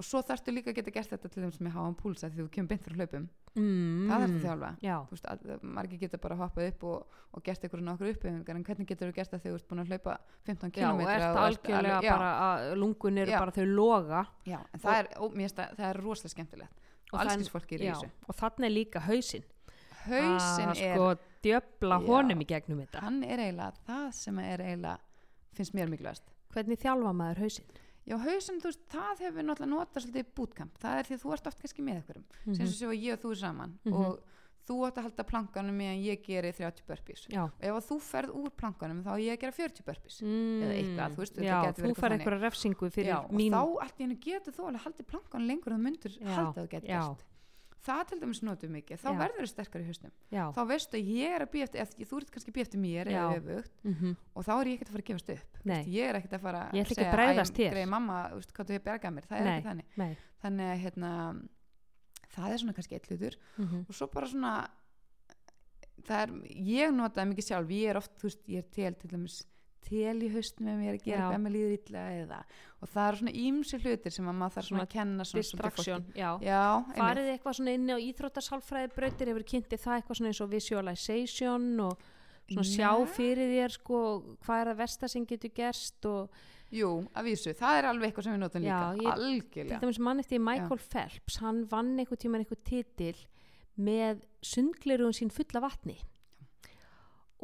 Speaker 2: og svo þarftu líka að geta gert þetta til þeim sem er háan púlsa því þú kemur beint frá hlaupum.
Speaker 1: Mm.
Speaker 2: það þarftu að þjálfa. Veist, að, margir geta bara hoppað upp og, og gert einhverju nokkur upphefningar en hvernig getur þú gert það þegar þú ert búin að hlaupa 15
Speaker 1: já,
Speaker 2: km
Speaker 1: og ert algjörlega bara að lungun eru bara þau loga.
Speaker 2: já, en það er, það, er rosalega skemmtilegt. Og,
Speaker 1: það er-
Speaker 2: allskins fólki er í þessu.
Speaker 1: og þannig líka hausinn.
Speaker 2: hausin
Speaker 1: að
Speaker 2: er,
Speaker 1: sko djöfla
Speaker 2: Já.
Speaker 1: honum í gegnum þetta
Speaker 2: hann er eiginlega það sem er eiginlega finnst mér mikilvægast
Speaker 1: hvernig þjálfa maður hausinn
Speaker 2: Já, hausinn, þú veist, það hefur náttúrulega notað svolítið í bootcamp. Það er því að þú ert oft kannski með einhverjum. Mm -hmm. Sem svo ég og þú er saman
Speaker 1: Mhm.
Speaker 2: og þú átt að halda plankanum meðan ég geri 30 burpees.
Speaker 1: já,
Speaker 2: Og ef að þú ferð úr plankanum þá á ég að gera 40 burpees.
Speaker 1: mm,
Speaker 2: Eða eitthvað, þú veist, þetta
Speaker 1: já,
Speaker 2: gæti verið
Speaker 1: þú
Speaker 2: þannig.
Speaker 1: eitthvað refsingu fyrir
Speaker 2: Já, og
Speaker 1: mín
Speaker 2: þá allt í hennu getur þú alveg haldið plankanum lengur en þú myndur
Speaker 1: Já,
Speaker 2: halda að þú getur. Það til dæmis notum mikið. Þá
Speaker 1: Já.
Speaker 2: verður þau sterkar í hausnum.
Speaker 1: já,
Speaker 2: Þá veistu að ég er að býja eftir, þú ert kannski að býja eftir mér öfugt
Speaker 1: mm
Speaker 2: og þá er ég ekkert að fara að gefast upp. Veist, ég er ekkert að fara
Speaker 1: að
Speaker 2: segja. Grey mamma, veist, hvað þú hefur bergað mér. Það er
Speaker 1: Nei.
Speaker 2: ekki þannig
Speaker 1: nei
Speaker 2: þannig að hérna, það er svona kannski eitt hlutur
Speaker 1: mm
Speaker 2: og svo bara svona er, ég notaði mikið sjálf ég er oft, veist, ég er til til dæmis tel í haustum ef ég er að gera
Speaker 1: Já.
Speaker 2: eitthvað mér líður illa eða og það eru svona ímsi hlutir sem að maður þarf svona að kenna svona
Speaker 1: distraction, já.
Speaker 2: Já,
Speaker 1: farið eitthvað svona inn á íþróttasálfræði brautir hefur kynntið það eitthvað svona eins og visualization og svona sjá
Speaker 2: Nei.
Speaker 1: fyrir þér sko hvað er það versta sem getur gerst og
Speaker 2: jú, að vísu, það er alveg eitthvað sem við notum
Speaker 1: Já,
Speaker 2: líka,
Speaker 1: ég-
Speaker 2: algjörlega.
Speaker 1: dæmis mann eftir Michael Phelps hann vann einhver tíman einhver titil með sundgleruðum sín fulla vatni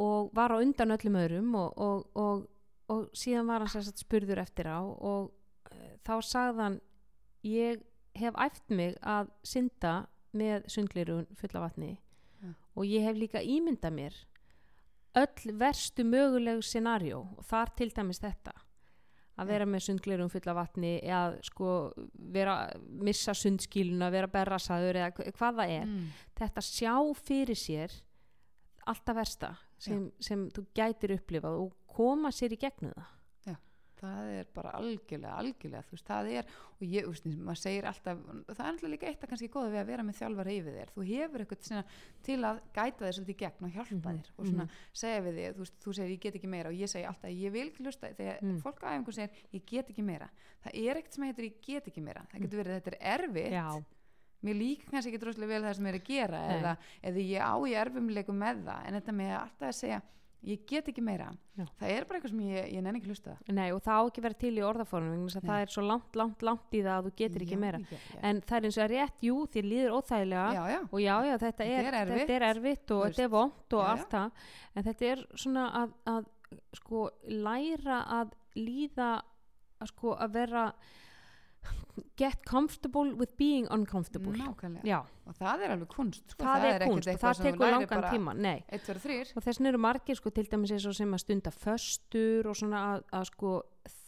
Speaker 1: og var á undan öllum öðrum og, og, og, og síðan var hann sér satt spurður eftir á og uh, þá sagði hann ég hef æft mig að synda með sundgleruðum fulla vatni
Speaker 2: Já.
Speaker 1: og ég hef líka ímyndað mér öll verstu mögulegu scenarió og þar til dæmis þetta að vera með sundglerum fulla vatni eða sko vera missa sundskíluna, vera berrasaður eða hva- hvað það er,
Speaker 2: mm.
Speaker 1: þetta sjá fyrir sér alltaf versta sem, sem þú gætir upplifað og koma sér í gegnum það.
Speaker 2: Það er bara algjörlega, algjörlega þú veist, það er, og ég, þú veist, maður segir alltaf, það er alltaf líka eitt að kannski góða við að vera með þjálfara yfir þér, þú hefur eitthvað til að gæta þér svolítið í gegn og hjálpa
Speaker 1: Mhm,
Speaker 2: þér og svona segja við þig, þú veist, þú segir ég get ekki meira. Og ég segi alltaf, ég vil ekki hlusta. Þegar
Speaker 1: Mm.
Speaker 2: fólk á æfingu segir, ég get ekki meira. Það er ekkert sem heitir ég get ekki meira. Það getur verið, þetta er erfitt
Speaker 1: já,
Speaker 2: mér líka kannski ekki droslega vel það sem ég er að gera
Speaker 1: Nei.
Speaker 2: eða, eða ég á í erfumleikum með það en þetta með alltaf að segja ég get ekki meira,
Speaker 1: Já.
Speaker 2: það er bara eitthvað sem ég, ég nenni ekki hlusta
Speaker 1: Nei, og það á ekki vera til í
Speaker 2: Nei.
Speaker 1: það er svo langt, langt, langt í það að þú getur ekki
Speaker 2: Já,
Speaker 1: meira
Speaker 2: já,
Speaker 1: en það er eins og að rétt, jú, þér líður óþægilega og já, já, þetta er,
Speaker 2: er erfitt.
Speaker 1: þetta er erfitt og
Speaker 2: Þú
Speaker 1: þetta er vond og allt það en þetta er svona að, að sko, læra að líða að sko, að vera get comfortable with being uncomfortable
Speaker 2: og það er alveg kunst sko.
Speaker 1: það, er
Speaker 2: ekkert
Speaker 1: kunst og það tekur langan tíma
Speaker 2: tveir, þrýr
Speaker 1: og þess vegna eru margir sko, til dæmis eins og sem að stunda föstur og svona að, að sko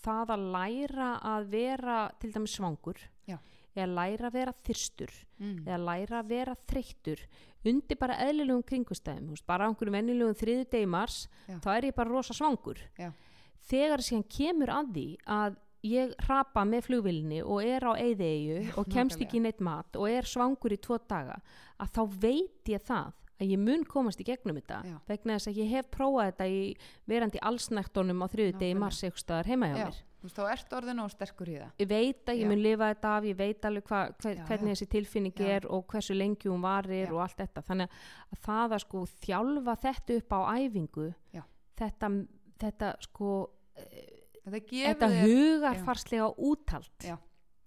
Speaker 1: það að læra að vera til dæmis svangur
Speaker 2: Já.
Speaker 1: eða læra að vera þyrstur
Speaker 2: mm.
Speaker 1: eða læra að vera þreyttur undir bara eðlilegum kringustæðum bara á einhverjum venjulegum þriðu degi mars
Speaker 2: Já.
Speaker 1: þá er ég bara rosa svangur
Speaker 2: Já.
Speaker 1: þegar síðan kemur að því að ég hrapa með flugvillinni og er á eyðeigju og kemst ekki neitt mat og er svangur í tvo daga að þá veit ég það að ég mun komast í gegnum þetta
Speaker 2: Já.
Speaker 1: vegna þess að ég hef prófað þetta í verandi allsnæktunum á þriðu degi mars eitthvað heima hjá
Speaker 2: já,
Speaker 1: mér.
Speaker 2: þá ert orðin og sterkur í það.
Speaker 1: Ég veit að ég
Speaker 2: Já.
Speaker 1: mun lifa þetta af, ég veit alveg hva, hver,
Speaker 2: Já,
Speaker 1: hvernig þessi tilfinning er og hversu lengi hún varir og allt þetta. Þannig að það að sko þjálfa þetta upp á æfingu þetta, þetta sko
Speaker 2: þetta
Speaker 1: hugarfarslega úthald
Speaker 2: Já.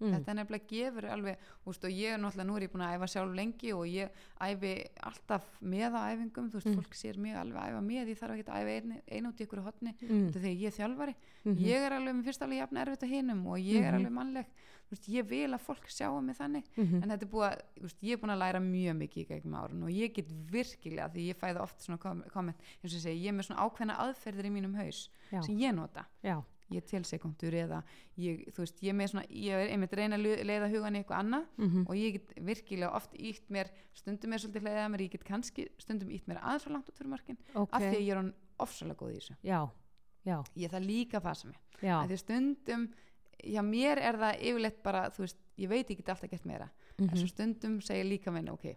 Speaker 1: mm.
Speaker 2: þetta nefnilega gefur alveg úst, og ég er náttúrulega, nú er ég búin að æfa sjálf lengi og ég æfi alltaf með á æfingum, þú veist,
Speaker 1: Mm.
Speaker 2: fólk sér mig alveg æfa með, ég þarf ekki að æfa einu, einu út í ykkur hotni,
Speaker 1: mm.
Speaker 2: þetta er þegar ég er þjálfari
Speaker 1: Mhm.
Speaker 2: ég er alveg, mér finnst alveg jafn erfitt að hinum og ég er
Speaker 1: Mhm.
Speaker 2: alveg mannleg veist, ég vil að fólk sjáu mig þannig
Speaker 1: Mhm.
Speaker 2: en þetta er búið að, veist, ég er búin að læra mjög mikið í gegnum árun og ég get virkilega því ég fæði ég er tilsekundur eða ég, þú veist, ég svona, ég er einmitt reyna að leiða hugan í eitthvað annað
Speaker 1: Mhm.
Speaker 2: og ég get virkilega oft ítt mér stundum er svolítið leiðið að mér, ég get kannski stundum ítt mér aðeins frá langt út fyrir markin
Speaker 1: ok,
Speaker 2: af því að ég er hann ofsalega góð í þessu.
Speaker 1: Já, já,
Speaker 2: ég það líka að passa mig. Af því stundum, já mér er það yfirleitt bara, þú veist, ég veit ég get alltaf gert meira, en
Speaker 1: Mhm.
Speaker 2: svo stundum segir líka minn, ok,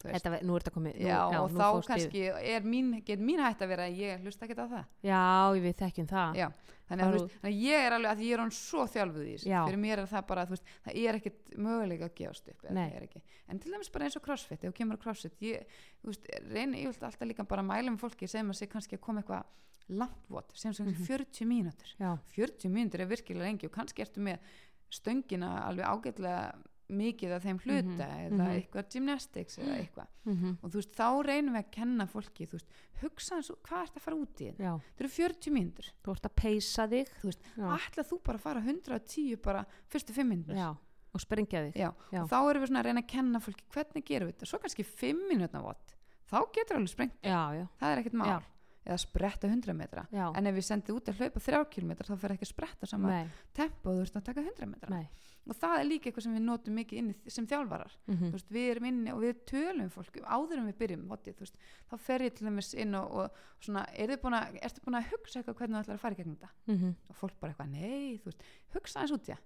Speaker 1: Þetta, nú er þetta komið nú,
Speaker 2: já, og
Speaker 1: nú
Speaker 2: þá kannski mín, get mín hætt að vera að ég hlusta ekki á það.
Speaker 1: Já, við þekkjum það.
Speaker 2: Já, þannig að, veist, að ég er alveg að ég er hann svo þjálfuð í þessu.
Speaker 1: Já.
Speaker 2: fyrir mér er það bara, þú veist, það er ekkit möguleika að gefast upp, er en til dæmis bara eins og crossfit, ef þú kemur á crossfit ég, veist, reyni, ég vil alltaf líka bara mæla með fólki sem að sé kannski að koma eitthvað langt vot, sem sem
Speaker 1: Mhm.
Speaker 2: 40 mínútur.
Speaker 1: Já,
Speaker 2: 40 mínútur er virkilega lengi og kannski ertu með stöngina alveg ágætlega mikið af þeim hluta
Speaker 1: Mhm,
Speaker 2: eða
Speaker 1: mhm.
Speaker 2: eitthvað gymnastics eða eitthvað.
Speaker 1: Mhm,
Speaker 2: og þú veist, þá reynum við að kenna fólki þú veist, hugsa eins og hvað ert að fara út í þetta þetta eru 40 mínútur.
Speaker 1: Þú ert að peysa þig.
Speaker 2: Þú veist, ætla þú bara fara 110 bara fyrstu 5 mínútur?
Speaker 1: Já, og sprengja þig.
Speaker 2: Já,
Speaker 1: Já.
Speaker 2: og þá erum við svona að reyna að kenna fólki hvernig gerum við þetta, svo kannski 5 mínútna vott. Þá getur alveg sprengt, það er ekkert mál. Eða spretta 100 metra.
Speaker 1: Já.
Speaker 2: En ef við sendum út að hlaupa 3 km þá fer ekki að spretta sama
Speaker 1: nei,
Speaker 2: tempo þú ert að taka 100 metra.
Speaker 1: Nei
Speaker 2: og það er líka eitthvað sem við notum mikið inni sem þjálfarar.
Speaker 1: Mhm,
Speaker 2: þú veist, við erum inni og við tölum við fólk áður en við byrjum vottið, þú veist, þá fer ég til dæmis inn og, og svona, er þið búin ertu búin að hugsa eitthvað hvernig þú ætlar að fara í gegnum þetta?
Speaker 1: Mhm,
Speaker 2: og fólk bara eitthvað, nei, þú veist, hugsa eins út í það.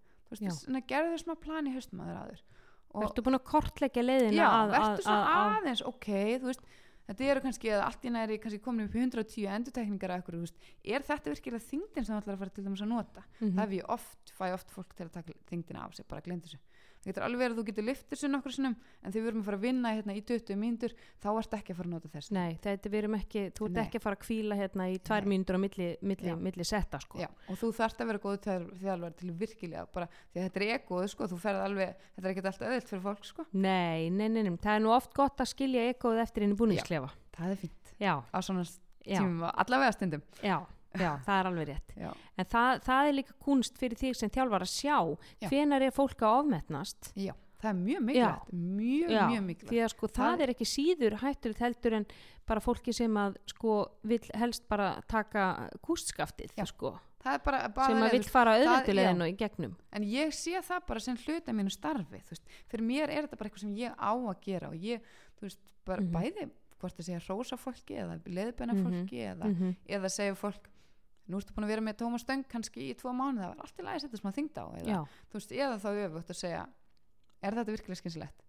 Speaker 2: Gerðu þau smá plan í haustum að þér áður. Og
Speaker 1: ertu búin að kortleggja leiðina
Speaker 2: já,
Speaker 1: að, að,
Speaker 2: verður svona
Speaker 1: að,
Speaker 2: aðeins, ok, þú veist þetta eru kannski að allt í næri kannski komin upp í 110 endurtekningar að ykkur, þú veist, er þetta virkilega þyngdin sem þú ætlar að fara til dæmis að nota?
Speaker 1: Mhm,
Speaker 2: það hef ég oft, fæ oft fólk til að taka þyngdina af sig, bara glemt þessu það getur alveg verið að þú getur lift þessu nokkur sinnum en þegar við erum að fara að vinna hérna í 20 mínútur þá ertu ekki að fara að nota þess
Speaker 1: nei, þetta við erum ekki þú ert
Speaker 2: Nei.
Speaker 1: ekki að fara að kvíla hérna í tvær
Speaker 2: Nei.
Speaker 1: mínútur á milli, milli,
Speaker 2: Já.
Speaker 1: milli setta sko
Speaker 2: Já, og þú þarft að vera góð þjálfar til virkilega bara, því að þetta er egoð sko, þú ferð alveg, þetta er ekki alltaf öðvilt fyrir fólk sko.
Speaker 1: nei, nei, nei, nei, það er nú oft gott að skilja ekoð eftir í búningsklefa
Speaker 2: það er fínt
Speaker 1: já,
Speaker 2: á svona
Speaker 1: já,
Speaker 2: tímum, allavega stundum
Speaker 1: já, já, <laughs> það er alveg rétt.
Speaker 2: Já,
Speaker 1: en það, það er líka kunst fyrir þig sem þjálfar að sjá
Speaker 2: Já.
Speaker 1: hvenar er fólk að ofmetnast.
Speaker 2: Já, það er mjög mikilvægt mjög,
Speaker 1: Já,
Speaker 2: mjög mikilvægt.
Speaker 1: því að sko það,
Speaker 2: Það-
Speaker 1: er ekki síður hættur heldur en bara fólki sem að sko vill helst bara taka kústskaftið sko,
Speaker 2: bara, bara
Speaker 1: sem að
Speaker 2: leiður,
Speaker 1: vill fara auðvölduleginu í gegnum.
Speaker 2: En ég sé það bara sem hluta mínu starfi veist, fyrir mér er þetta bara eitthvað sem ég á að gera og ég, þú veist, bara
Speaker 1: Mhm.
Speaker 2: bæði hvort það segja rósa fólki eða leðbenna
Speaker 1: Mhm.
Speaker 2: fólki eða,
Speaker 1: Mhm.
Speaker 2: eða segja fólk nú ertu búin að vera með Tómas Stöng kannski í tvo mánu það var allt í lagi að setja smá þyngd á eða, veist, eða þá öfugt að segja er þetta virkilega skynsilegt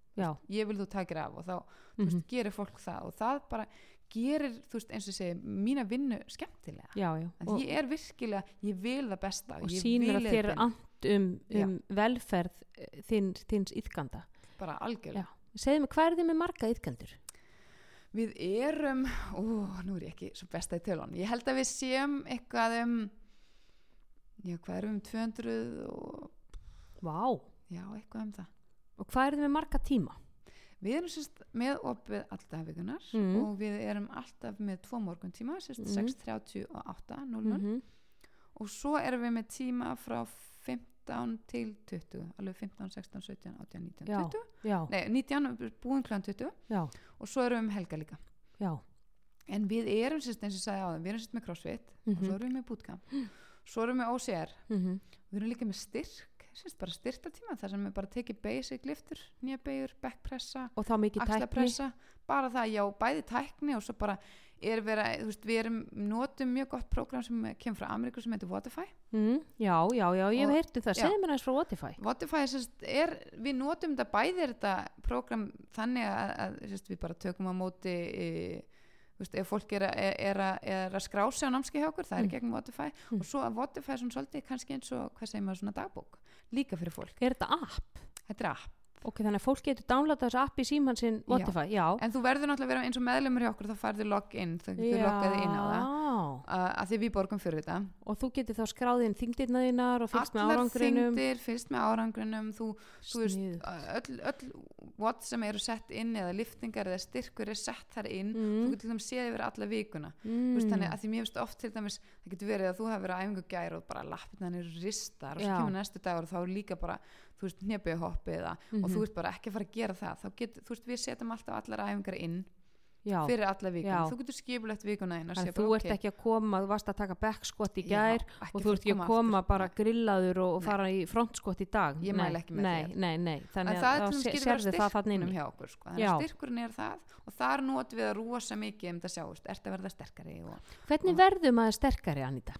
Speaker 2: ég vil þú takir af. Og þá
Speaker 1: mhm,
Speaker 2: veist, gerir fólk það og það bara gerir, veist, eins og segi mína vinnu skemmtilega.
Speaker 1: Já, já.
Speaker 2: en ég er virkilega, ég vil það besta
Speaker 1: og
Speaker 2: vil
Speaker 1: að þér ant um, um velferð eh, þinn, þins yðganda
Speaker 2: bara algjörlega.
Speaker 1: Segðu mig, hvað er þið með marga yðgjaldur?
Speaker 2: Við erum, ó, nú er ég ekki svo besta í tölun. Ég held að við séum eitthvað um, já, hvað erum við um 200 og,
Speaker 1: Vá,
Speaker 2: já, eitthvað um það.
Speaker 1: og hvað er þið með marga tíma?
Speaker 2: Við erum sérst með opið alltaf vikunar
Speaker 1: Mhm.
Speaker 2: og við erum alltaf með tvo morgun tíma, sérst
Speaker 1: Mhm.
Speaker 2: 6.30 og 8.00
Speaker 1: Mhm.
Speaker 2: og svo erum við með tíma frá 15 til 20, alveg 15, 16, 17, 18, 19,
Speaker 1: Já.
Speaker 2: 20.
Speaker 1: Já,
Speaker 2: Nei, 19, við erum búin kl. 20
Speaker 1: já,
Speaker 2: og svo erum við um helga líka. En við erum sérst eins og ég sagði á þeim, við erum sérst með crossfit og
Speaker 1: Mhm.
Speaker 2: svo erum við með bootcamp, svo erum við með OCR,
Speaker 1: Mhm.
Speaker 2: við erum líka með styrk, sérst bara styrtatíma þar sem við bara tekið basic liftur, nýja beigur, backpressa,
Speaker 1: Og þá mikið tækni?
Speaker 2: axlapressa, bara það, já, bæði tækni og svo bara er vera, þú veist, við erum, notum mjög gott prógram sem kemur frá Ameríku sem heitir Waterfy.
Speaker 1: Mm, já, já, já, ég hef
Speaker 2: Og-
Speaker 1: heyrt um það.
Speaker 2: já.
Speaker 1: Segðu mér aðeins frá Spotify.
Speaker 2: Waterfy er, sérst, er, við notum þetta bæði er þetta prógram þannig að, að sérst, við bara tökum á móti e, þú veist, ef fólk er, að- er, er, að- er að skrá sig á námskeið hjá okkur, það er
Speaker 1: Mm.
Speaker 2: gegn Waterfy
Speaker 1: Mm.
Speaker 2: og svo að Waterfy er svona svolítið kannski eins og, hvað segir maður, svona dagbók líka fyrir fólk,
Speaker 1: Er þetta app?
Speaker 2: þetta er app
Speaker 1: Ok, þannig að fólk getur downloadað þessu app í síman sinn Spotify, já.
Speaker 2: en þú verður náttúrulega að vera eins og meðlumur hjá okkur þá færðu login, þú getur loggaði inn á það
Speaker 1: Já,
Speaker 2: uh, að því við borgum fyrir þetta
Speaker 1: og þú getur þá skráðið inn þingdirna þínar og fylgst með
Speaker 2: allar
Speaker 1: árangrinum.
Speaker 2: þingdir, fylgst með árangrinum þú, þú veist,
Speaker 1: Sniðugt.
Speaker 2: öll, öll what sem eru sett inn eða liftingar eða styrkur er sett þar inn þú
Speaker 1: Mm,
Speaker 2: getur til dæmis séð yfir alla vikuna mm.
Speaker 1: mm,
Speaker 2: veist, þannig að því mér finnst oft til dæmis það getur verið að þú hefur verið að gær og bara lappirna eru ristar og
Speaker 1: Já.
Speaker 2: þú veist eða og
Speaker 1: Mhm.
Speaker 2: þú veist bara ekki að fara að gera það þá getur, þú veist við setjum alltaf allar æfingar inn
Speaker 1: já.
Speaker 2: fyrir alla vikuna,
Speaker 1: Já.
Speaker 2: þú getur skipulegt vikuna inn og
Speaker 1: Þannig
Speaker 2: sé
Speaker 1: að þú
Speaker 2: bara
Speaker 1: ert
Speaker 2: ok
Speaker 1: ekki að koma, þú varst að taka backskott í
Speaker 2: já,
Speaker 1: gær
Speaker 2: ekki
Speaker 1: og þú ert ekki að koma
Speaker 2: aftur.
Speaker 1: bara grillaður og, og fara í frontskott í dag.
Speaker 2: Ég mæli ekki með
Speaker 1: nei. Nei, nei, þannig
Speaker 2: það
Speaker 1: að það inni.
Speaker 2: hjá okkur sko. þannig
Speaker 1: Já.
Speaker 2: að styrkurinn er það og þar notum við að rosa mikið um þetta sjáust, ert að verða sterkari og
Speaker 1: Hvernig verður maður sterkari, Anita?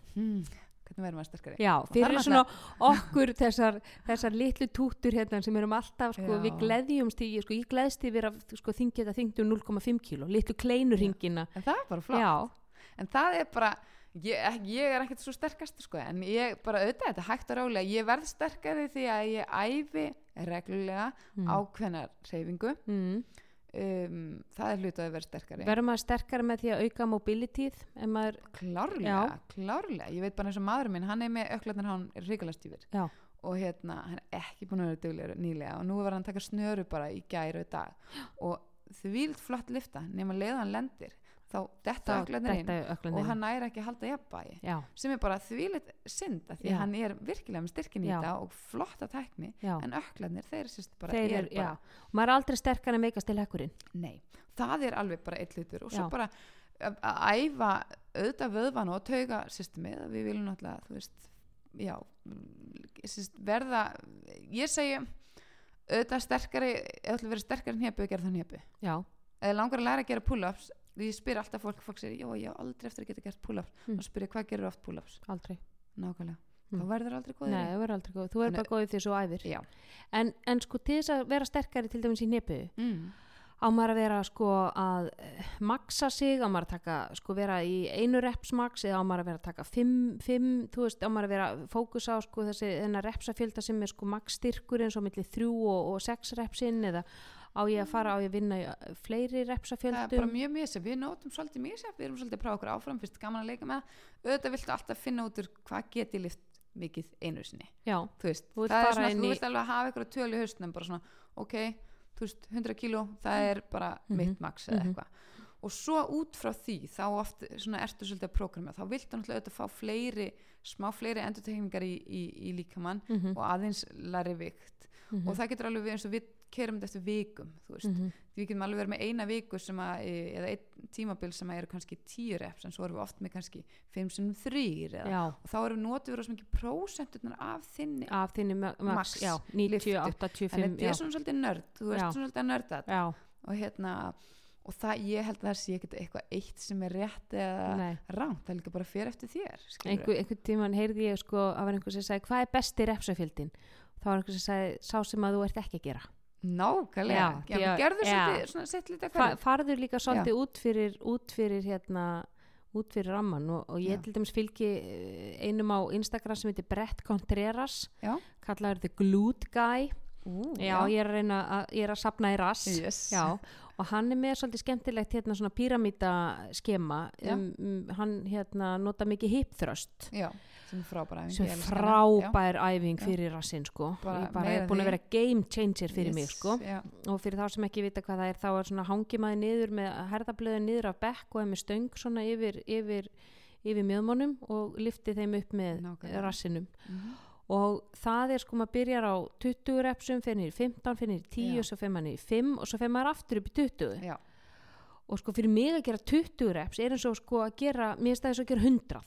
Speaker 2: Hvernig verður maður sterkari?
Speaker 1: Já,
Speaker 2: Og
Speaker 1: fyrir
Speaker 2: þar er
Speaker 1: svona <laughs> okkur þessar, þessar litlu tútur hérna sem erum alltaf, sko, við gleðjumst í, sko, ég gleðst yfir að sko, þingja þetta þingdu 0,5 kíló, litlu kleinu ringina.
Speaker 2: en það er bara flott.
Speaker 1: Já,
Speaker 2: en það er bara ég, ég er ekkert svo sterkast sko, en ég bara auðvitað þetta hægt og rálega ég verð sterkari því að ég æfi reglulega
Speaker 1: Mm.
Speaker 2: ákveðnar reyfingu
Speaker 1: mm.
Speaker 2: Um, það er hlutu að vera sterkari.
Speaker 1: Verður maður sterkari með því að auka mobilityð, ef maður,
Speaker 2: klárlega,
Speaker 1: Já.
Speaker 2: klárlega. Ég veit bara eins og maður minn, hann er með öklarnar hann er ríkalast yfir
Speaker 1: já,
Speaker 2: og hérna, hann er ekki búin að vera duglegur nýlega. Og nú var hann að taka snöru bara í í dag. <gasps> Og því vilt flott lifta nema leið hann lendir þá detta öklarnar inn
Speaker 1: öklarnir.
Speaker 2: og hann næri ekki að halda jafnbæi
Speaker 1: Já,
Speaker 2: sem er bara þvílitt synd því
Speaker 1: Já.
Speaker 2: hann er virkilega með styrkin í þetta og flotta tækni
Speaker 1: já.
Speaker 2: en öklarnir, þeir sérst bara
Speaker 1: Þeir
Speaker 2: er bara,
Speaker 1: Maður er aldrei sterkari en veikast til hekkurinn.
Speaker 2: nei, það er alveg bara eitt hlutur og svo bara að æfa auðvitað vöðvan og tauga systemið, við viljum náttúrulega þú veist, já sérst, verða, ég segi auðvitað sterkari ef þú ætlar að vera sterkari en
Speaker 1: Já,
Speaker 2: eða langar að læra að gera pull-ups því ég spyr alltaf fólk, fólk segir, já, ég á aldrei eftir að geta gert pull-ups
Speaker 1: Mm.
Speaker 2: og spyr ég, hvað gerur oft pull-ups?
Speaker 1: aldrei.
Speaker 2: Nákvæmlega,
Speaker 1: Mm.
Speaker 2: þá verður aldrei góðir
Speaker 1: Nei, það verður aldrei góð. Þú verður bara góðið því svo æfir.
Speaker 2: Já.
Speaker 1: En, en sko til þess að vera sterkari til dæmis í nepu,
Speaker 2: mm.
Speaker 1: á maður að vera sko að eh, maxa sig, á maður að taka sko vera í einu reps max eða á maður að vera að taka fimm, fimm þú veist, á maður að vera að fókusa á sko þessi þennar repsafjölda sem er sko max styrkur eins og milli þrjú og, og sex repsinn eða á ég að fara á ég að vinna í eh, fleiri
Speaker 2: það er bara
Speaker 1: repsafjöldum
Speaker 2: mjög mjög við nótum svolítið mjög við erum svolítið að prófa okkur áfram fyrst gaman að leika með það. Auðvitað viltu alltaf finna út úr hvað geti lift mikið einu sinni.
Speaker 1: Já,
Speaker 2: þú veist, það er svona, þú vilt alveg hafa ykkur tölu í hausnum bara svona, ok, þú veist 100 kíló, það er bara
Speaker 1: Mhm.
Speaker 2: mitt max eða
Speaker 1: Mhm.
Speaker 2: eitthvað. Og svo út frá því, þá oft svona ertu svolítið að prógrama, þá viltu náttúrulega auðvitað fá fleiri, smá fleiri endurtekningar í, í, í líkamann
Speaker 1: mm
Speaker 2: og aðeins læri vikt. Og það getur alveg eins og við kerum þetta eftir vikum,
Speaker 1: Mhm.
Speaker 2: því við getum alveg verið með eina viku að, e, eða einn tímabil sem eru kannski tíu reps en svo erum við oft með kannski fimm sem þrýr eða,
Speaker 1: já,
Speaker 2: og þá erum við notuð verið mikið prósenturnar af þinni
Speaker 1: af þinni ma- max,
Speaker 2: Max,
Speaker 1: já, 90,
Speaker 2: lyftu.
Speaker 1: 85
Speaker 2: en þetta er svona svolítið nörd þú
Speaker 1: Já.
Speaker 2: svona svolítið að nörda þetta.
Speaker 1: já,
Speaker 2: og hérna og það, ég held að það sé ekkert eitthvað eitt sem er rétt eða rámt það er líka bara fyrir eftir þér skilurðu.
Speaker 1: einhver, einhvern tíman heyrði ég sko að var einhver sem sagði hvað er besti repsafjöldin þá var einhver sem sagði sá sem að þú ert ekki að gera
Speaker 2: nákvæmlega,
Speaker 1: Já,
Speaker 2: já,
Speaker 1: já,
Speaker 2: gerðu
Speaker 1: já.
Speaker 2: svolítið sett lítið
Speaker 1: Fa
Speaker 2: hverju
Speaker 1: farður líka svolítið út fyrir út fyrir hérna út fyrir ramman og, og ég
Speaker 2: Já.
Speaker 1: til dæmis fylgi eh, einum á Instagram sem heitir Brett Contreras
Speaker 2: Já.
Speaker 1: kallaður The Glute Guy
Speaker 2: Ú,
Speaker 1: já, ég er að reyna að, ég er að sapna í rass
Speaker 2: Yes.
Speaker 1: já, og hann er með svolítið skemmtilegt hérna svona píramíta skema
Speaker 2: Já.
Speaker 1: um, um, hann hérna nota mikið hipþröst
Speaker 2: sem frábæra æfing,
Speaker 1: sem frábær æfing fyrir rassin sko
Speaker 2: Bara
Speaker 1: bara er búin að vera game changer fyrir mig
Speaker 2: Yes,
Speaker 1: sko
Speaker 2: já.
Speaker 1: og fyrir þá sem ekki vita hvað það er þá er svona hangimaði niður með herðablöðu niður af bekk og með stöng svona yfir, yfir, yfir mjöðmónum og lifti þeim upp með
Speaker 2: Nákvæmlega.
Speaker 1: rassinum
Speaker 2: Mhm.
Speaker 1: Og það er sko maður byrjar á 20 repsum, í 15, fyrir niður í 10
Speaker 2: Já.
Speaker 1: svo fyrir maður niður í 5 og svo fyrir maður aftur upp í 20
Speaker 2: já,
Speaker 1: og sko fyrir mig að gera 20 reps er eins og sko að gera, mér og að gera 100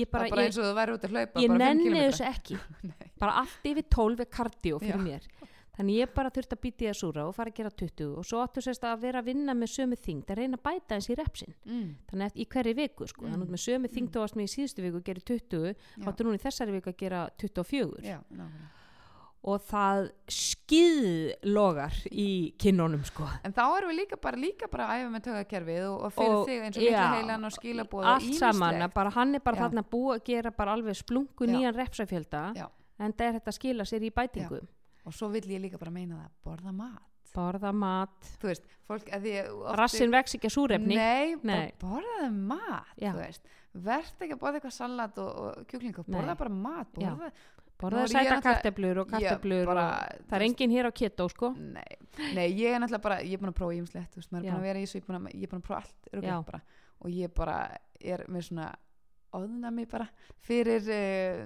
Speaker 1: ég
Speaker 2: bara,
Speaker 1: bara, ég,
Speaker 2: eins og þú væri út að hlaupa
Speaker 1: ég nenni þessu ekki. <laughs> Bara allt yfir 12 er kardió fyrir
Speaker 2: Já.
Speaker 1: mér þannig ég bara þurfti að býta í að súra og fara að gera 20 og svo áttu sérst að vera að vinna með sömu þyngd að reyna að bæta eins í repsin
Speaker 2: mm.
Speaker 1: þannig að í hverju viku sko, þannig að með sömu þyngd og varst með í síðustu viku að gera 20
Speaker 2: Já.
Speaker 1: áttu núna í þessari viku að gera 24
Speaker 2: já,
Speaker 1: og það skýðlogar í kinnunum sko.
Speaker 2: En þá erum við líka bara, líka bara að æfa með tögakerfið og, og fyrir
Speaker 1: Og-
Speaker 2: þig eins og mikla heilan og skilabóð
Speaker 1: að bara hann er bara
Speaker 2: Já.
Speaker 1: þarna búið að gera alveg splungu nýjan repsafjölda en það er þetta að skila sér í bætingum
Speaker 2: Og svo vill ég líka bara meina það, borða mat.
Speaker 1: Borða mat,
Speaker 2: veist, fólk
Speaker 1: rassin vex ekki að súrefni.
Speaker 2: Nei,
Speaker 1: Nei.
Speaker 2: borðaðu mat verð ekki að borða eitthvað salat og, og kjúkling og borða
Speaker 1: Nei.
Speaker 2: bara mat borða,
Speaker 1: borða
Speaker 2: Nú ég
Speaker 1: sæta karteblur og
Speaker 2: Ég
Speaker 1: karteblur það er enginn hér á keto sko.
Speaker 2: Nei, nei, ég er náttúrulega bara, ég er búin að prófa ímslegt, maður er búin að vera í þessu, ég er búin að, ég prófa allt, og ég bara er með svona óðnami bara fyrir uh,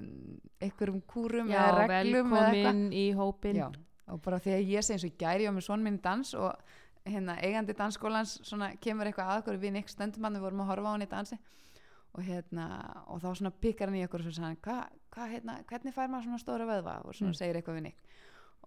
Speaker 2: einhverjum kúrum
Speaker 1: já,
Speaker 2: eða reglum eða eitthvað.
Speaker 1: velkomin í hópin
Speaker 2: Já, og bara því að ég segi eins og gæri og með svon minn dans og hérna eigandi dansskólans svona kemur eitthvað að okkur við Nick stöndum hann, við vorum að horfa á hann í dansi. Og hérna, og þá svona pikkar hann í okkur og svo sagði hann, hvað, hva, hérna, hvernig fær maður svona stóra vöðva? Og svona
Speaker 1: Mm.
Speaker 2: segir eitthvað við Nick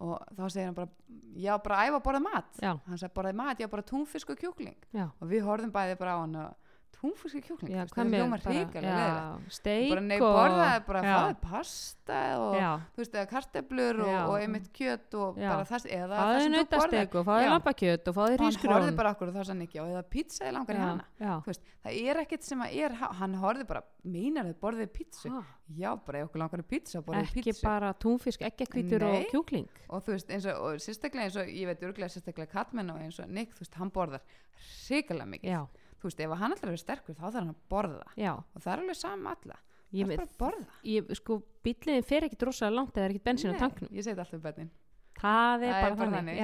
Speaker 2: og þá segir hann bara, já bara æfa að borða mat.
Speaker 1: Já.
Speaker 2: hann sagði borðaði mat, já bara túnfisk og kjúkling.
Speaker 1: Já,
Speaker 2: og við horfðum bæði bara á hann og túnfisk og kjúkling,
Speaker 1: já
Speaker 2: það hljómar hrikalega leiðilegt.
Speaker 1: já, steik
Speaker 2: bara nei,
Speaker 1: og
Speaker 2: borðaði bara,
Speaker 1: já,
Speaker 2: fáði pasta og
Speaker 1: já,
Speaker 2: þú veist, eða karteblur og, og einmitt kjöt og
Speaker 1: Já.
Speaker 2: bara þess, eða það sem þú
Speaker 1: nautasteik og fáði
Speaker 2: Já.
Speaker 1: lampakjöt og fáði
Speaker 2: og hann
Speaker 1: hrísgrjón.
Speaker 2: bara okkur og þá sann ekki og eða pizza ég langar í hana. veist, það er ekkert sem að er hann horfði bara, meinar þau borðið pizzu.
Speaker 1: Ha,
Speaker 2: já, bara okkur langar í pizza
Speaker 1: ekki
Speaker 2: pizzu.
Speaker 1: bara túnfisk, ekkjakvítur og
Speaker 2: Nei.
Speaker 1: kjúkling.
Speaker 2: Og þú veist, eins og, og sérstaklega eins og ég veit örglega sérstaklega Katmen og eins og Nick, þú veist, hann borðar hrikalega mikið, þú veist, ef hann að vera sterkur þá þarf hann að borða.
Speaker 1: Já.
Speaker 2: Og það er alveg sama alla,
Speaker 1: ég,
Speaker 2: það er bara að borða?
Speaker 1: Ég, sko, bíliðin fer ekki drosalega langt eða er ekki bensin á
Speaker 2: Nei,
Speaker 1: tanknum.
Speaker 2: ég segi þetta alltaf
Speaker 1: það er
Speaker 2: Það er
Speaker 1: bara
Speaker 2: bara
Speaker 1: þannig.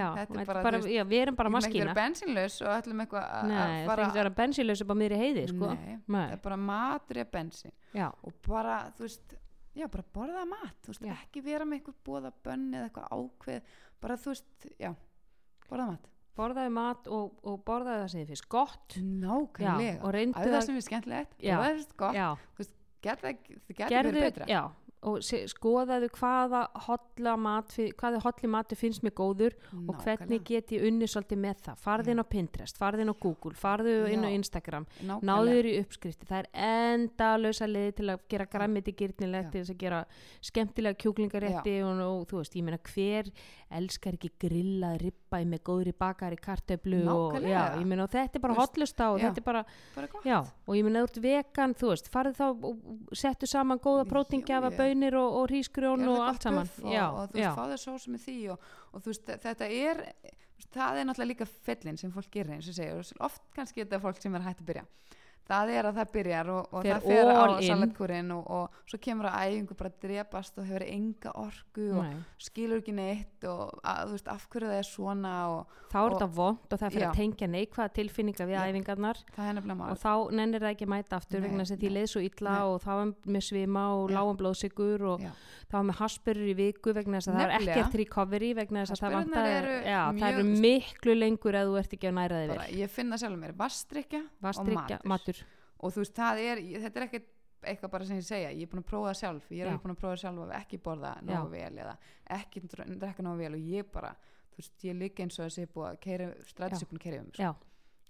Speaker 2: Bara,
Speaker 1: bara, við erum bara maskína
Speaker 2: ekki vera bensinlaus og ætlum eitthvað að- að
Speaker 1: það er
Speaker 2: fara
Speaker 1: vera bensinlaus upp á miðri heiði sko.
Speaker 2: Nei,
Speaker 1: Nei.
Speaker 2: það er bara matur eða bensin
Speaker 1: já,
Speaker 2: og bara, þú veist já, bara borða mat, þú veist,
Speaker 1: Já.
Speaker 2: ekki vera með eitthvað bóða bönn eða eitthvað ákveð bara, þú veist, já borða mat,
Speaker 1: borðaði mat og, og borðaði það sem þið finnst gott.
Speaker 2: Nákvæmlega. Að það sem er skemmtilegt,
Speaker 1: Já.
Speaker 2: borða þess gott.
Speaker 1: já,
Speaker 2: geta, það geta
Speaker 1: gerðu,
Speaker 2: verið betra.
Speaker 1: já, og skoðaðu hvaða hotla mat, hvaða hotli matu finnst mér góður og hvernig get ég unni svolítið með það. Farðu inn á Pinterest, farðu inn á Google farðu inn á. Instagram
Speaker 2: náðu
Speaker 1: náðu þér í uppskrifti, það er endalösa leiði til að gera grammiti gyrnilegt til að gera skemmtilega kjúklingarétti og, og þú veist, ég meina hver elskar ekki grillað ribba með góðri bakari kartöflu og
Speaker 2: Nákvæmlega.
Speaker 1: já, ég meina og þetta er bara hotlusta og
Speaker 2: já.
Speaker 1: þetta er bara,
Speaker 2: bara
Speaker 1: já, og ég meina þú ert vegan, þú veist, farðu þá og settu saman góða
Speaker 2: Já,
Speaker 1: bönir og, og rísgrjón
Speaker 2: Gerðu
Speaker 1: og allt saman.
Speaker 2: og,
Speaker 1: já,
Speaker 2: og þú veist, fá þér sósu með því og, og þú veist, þetta er það er náttúrulega líka fyllin sem fólk gerir eins og og oft kannski þetta er fólk sem er hægt að byrja það er að það byrjar og, og
Speaker 1: Fer
Speaker 2: það fer á
Speaker 1: all in.
Speaker 2: salatkurinn og, og svo kemur að æfingu bara að drepast og hefur enga orku og
Speaker 1: Nei.
Speaker 2: skilur ekki neitt og að, veist, af hverju það er svona og
Speaker 1: þá er þetta vond og það
Speaker 2: Já.
Speaker 1: að tengja neikvæða tilfinninga við
Speaker 2: Já.
Speaker 1: æfingarnar
Speaker 2: er
Speaker 1: og þá nennir það ekki að mæta aftur
Speaker 2: Nei,
Speaker 1: vegna að því leið svo illa
Speaker 2: nei.
Speaker 1: og þá var með svima og lágum blóðsigur og þá var með haspurur í viku vegna þess að það er ekkert recovery vegna þess að það vantar það eru miklu lengur ef þú ert ekki að næra þig
Speaker 2: bara,
Speaker 1: vel
Speaker 2: ég finna sjálfur mér vastrykja
Speaker 1: Vastrykja,
Speaker 2: og matur. Og þú veist, það er, þetta er ekkert eitthvað bara sem ég segja, ég er búin að prófa það sjálf ég er
Speaker 1: Já.
Speaker 2: alveg búin að prófa það sjálf að ekki borða nógu vel eða ekki dr- drekka nógu vel og ég bara, þú veist, ég líka eins og þess að ég er búið að keira, strætisöpun keira um
Speaker 1: Já,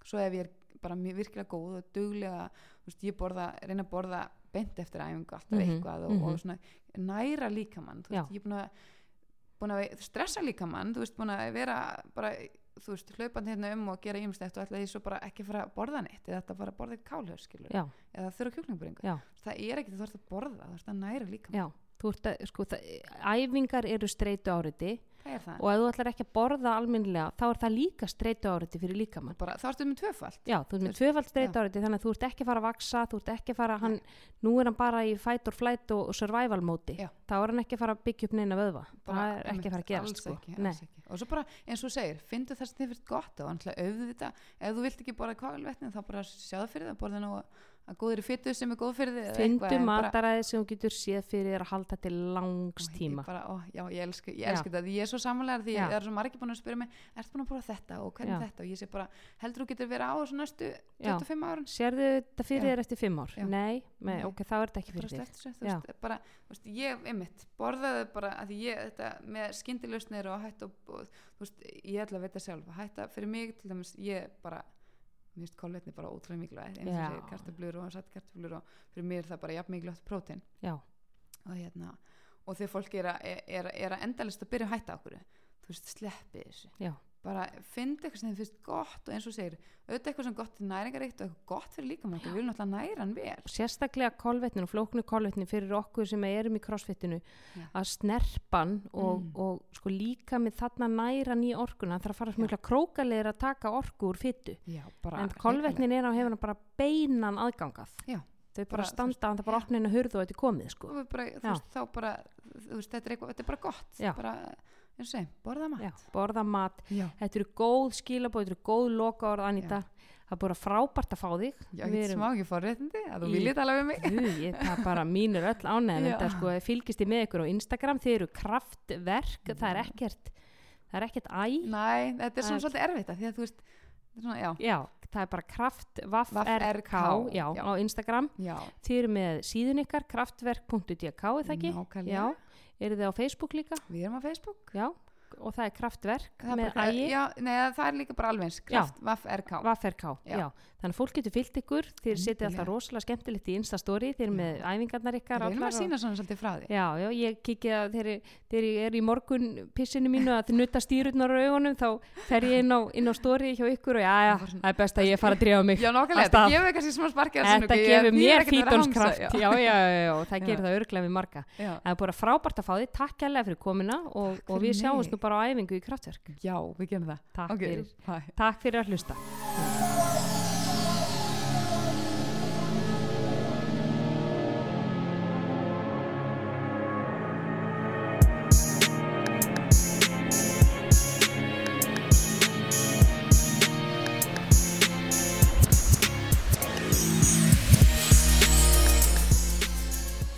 Speaker 2: svo ef ég er bara virkilega góð og duglega, þú veist, ég borða reyna að borða beint eftir æfingu alltaf
Speaker 1: Mhm,
Speaker 2: eitthvað og,
Speaker 1: mhm.
Speaker 2: og svona næra líkamann, þú
Speaker 1: Já.
Speaker 2: veist, ég er búin að búin að stressa líkamann, þú veist, búin að vera bara, þú veist, hlaupandi hérna um og gera ýmislegt og ætla ég svo bara ekki fara að borða neitt eða þetta fara að borða kálhör, skilur
Speaker 1: já,
Speaker 2: eða þurra kjúklingbringu það er ekki, þú þarfst að borða, þú þarfst að næra líkamann.
Speaker 1: Já Þú ert að, sko, það, æfingar eru streitu áriti og ef þú ætlar ekki að borða almennilega þá er það líka streitu áriti fyrir líkamann.
Speaker 2: Bara, þá ertu með tvöfald
Speaker 1: Já, þú ert með tvöfald streitu áriti þannig að þú ert ekki að fara að vaksa, þú ert ekki að fara hann, nú er hann bara í fight or flight og, survival móti, þá er hann ekki að fara að byggja upp neina vöðva,
Speaker 2: Bara,
Speaker 1: það er ekki að fara að gerast sko.
Speaker 2: ekki, ekki. og svo bara eins og segir, fyndu það sem þið finnst gott og annars auðvitað, ef þú vilt ekki borða kvalvetni þá bara sjáðu fyrir það, borða nú að góðir í fytu sem er góð fyrir þið
Speaker 1: Fyndu mataræði sem þú getur séð fyrir þér að halda til langs
Speaker 2: Ó, ég
Speaker 1: tíma
Speaker 2: bara, ó, já, ég elska, ég
Speaker 1: Já.
Speaker 2: elska þetta, ég er svo samanlega því
Speaker 1: Já.
Speaker 2: það er svo margir búin að spyrja mig, ertu búin að prófa þetta og hvernig þetta og ég sé bara, heldur þú getur verið á þessu næstu
Speaker 1: Já.
Speaker 2: 25 árun
Speaker 1: Sérðu þetta fyrir þér eftir fimm ár?
Speaker 2: Já.
Speaker 1: Nei, Nei. ok, þá er þetta ekki fyrir
Speaker 2: veist, ég, einmitt, borðaði bara, að ég, þetta með skyndilausnir og hætt og, og, veist, ég ætla að veita sjálf, hætta fyrir mig, til dæmis, ég bara, mér finnst kólvetni bara ótrúlega mikilvægt, eins og segir kartöflur og satt kartöflur og fyrir mér er það bara jafn mikilvægt prótein.
Speaker 1: Já,
Speaker 2: og hérna, og þegar fólk er er, er að endalist að byrja að hætta okkur, þú veist, sleppi þessu.
Speaker 1: Já,
Speaker 2: bara fyndi eitthvað sem þið finnst gott og eins og segir, auðvitað eitthvað sem gott er næringaríkt og eitthvað gott fyrir líkamann við viljum náttúrulega næra hann vel.
Speaker 1: Og sérstaklega kolvetnin og flóknu kolvetnin fyrir okkur sem erum í crossfitinu
Speaker 2: Já.
Speaker 1: að snerpan og,
Speaker 2: Mm.
Speaker 1: og sko líka með þarna næran í orkuna það þarf að fara smjöla krókalegur að taka orku úr
Speaker 2: bara
Speaker 1: en kolvetnin er á hefur hann bara beinan aðgangað.
Speaker 2: Já.
Speaker 1: þau bara,
Speaker 2: Bara,
Speaker 1: standa, það bara opna henni hurð og þetta er komið sko.
Speaker 2: og bara, veist, þá bara veist, þetta, er eitthvað, þetta er bara gott. Bara, segir, borða mat
Speaker 1: Já, borða mat,
Speaker 2: Já.
Speaker 1: þetta eru góð skilabóð þetta eru góð loka orð Anita það er bara frábært að fá þig.
Speaker 2: Já, ég
Speaker 1: erum-
Speaker 2: smá ekki forréttindi að þú viljið tala við mig.
Speaker 1: Guð, ég, það er bara mínur öll ánægðan
Speaker 2: Já.
Speaker 1: þetta sko, fylgist þið með ykkur á Instagram þið eru kraftverk, það er ekkert það er ekkert æ.
Speaker 2: Næ, þetta er svona svolítið erfitt af því að þú veist svona, já,
Speaker 1: já, það er bara kraft vaffrk,
Speaker 2: VFRK,
Speaker 1: já,
Speaker 2: já.
Speaker 1: á Instagram.
Speaker 2: Já,
Speaker 1: þið eru með síðun ykkar kraftverk.dk er það ekki?
Speaker 2: nákvæmlega.
Speaker 1: Já, eru þið á Facebook líka?
Speaker 2: við erum á Facebook
Speaker 1: Já, og það er kraftverk
Speaker 2: Það
Speaker 1: með ægi
Speaker 2: það er líka bara alveg kraft, vaff, RK
Speaker 1: Vafferká, já.
Speaker 2: Já.
Speaker 1: Þannig að fólk getur fyllt ykkur, þið setið alltaf rosalega skemmtilegt í eru
Speaker 2: Já.
Speaker 1: með æfingarnar ykkar
Speaker 2: reynum
Speaker 1: allar
Speaker 2: að sína svona svolítið frá því.
Speaker 1: Já, já, ég kikið að þegar, þegar ég er í morgun pissinu mínu að þið nutta stýrutnar á augunum þá fer ég inn á, inn á story hjá ykkur og já, já, það er best að ég fara að drífa mig
Speaker 2: Já,
Speaker 1: stað.
Speaker 2: þetta gefur kannski smá sparkið
Speaker 1: Þetta gefur mér fítonskraft
Speaker 2: Já,
Speaker 1: já, já, það gerir það örglega við marga er bara á æfingu í kraftverk
Speaker 2: já við gerum það.
Speaker 1: Takk
Speaker 2: Ok,
Speaker 1: fyrir, takk fyrir að hlusta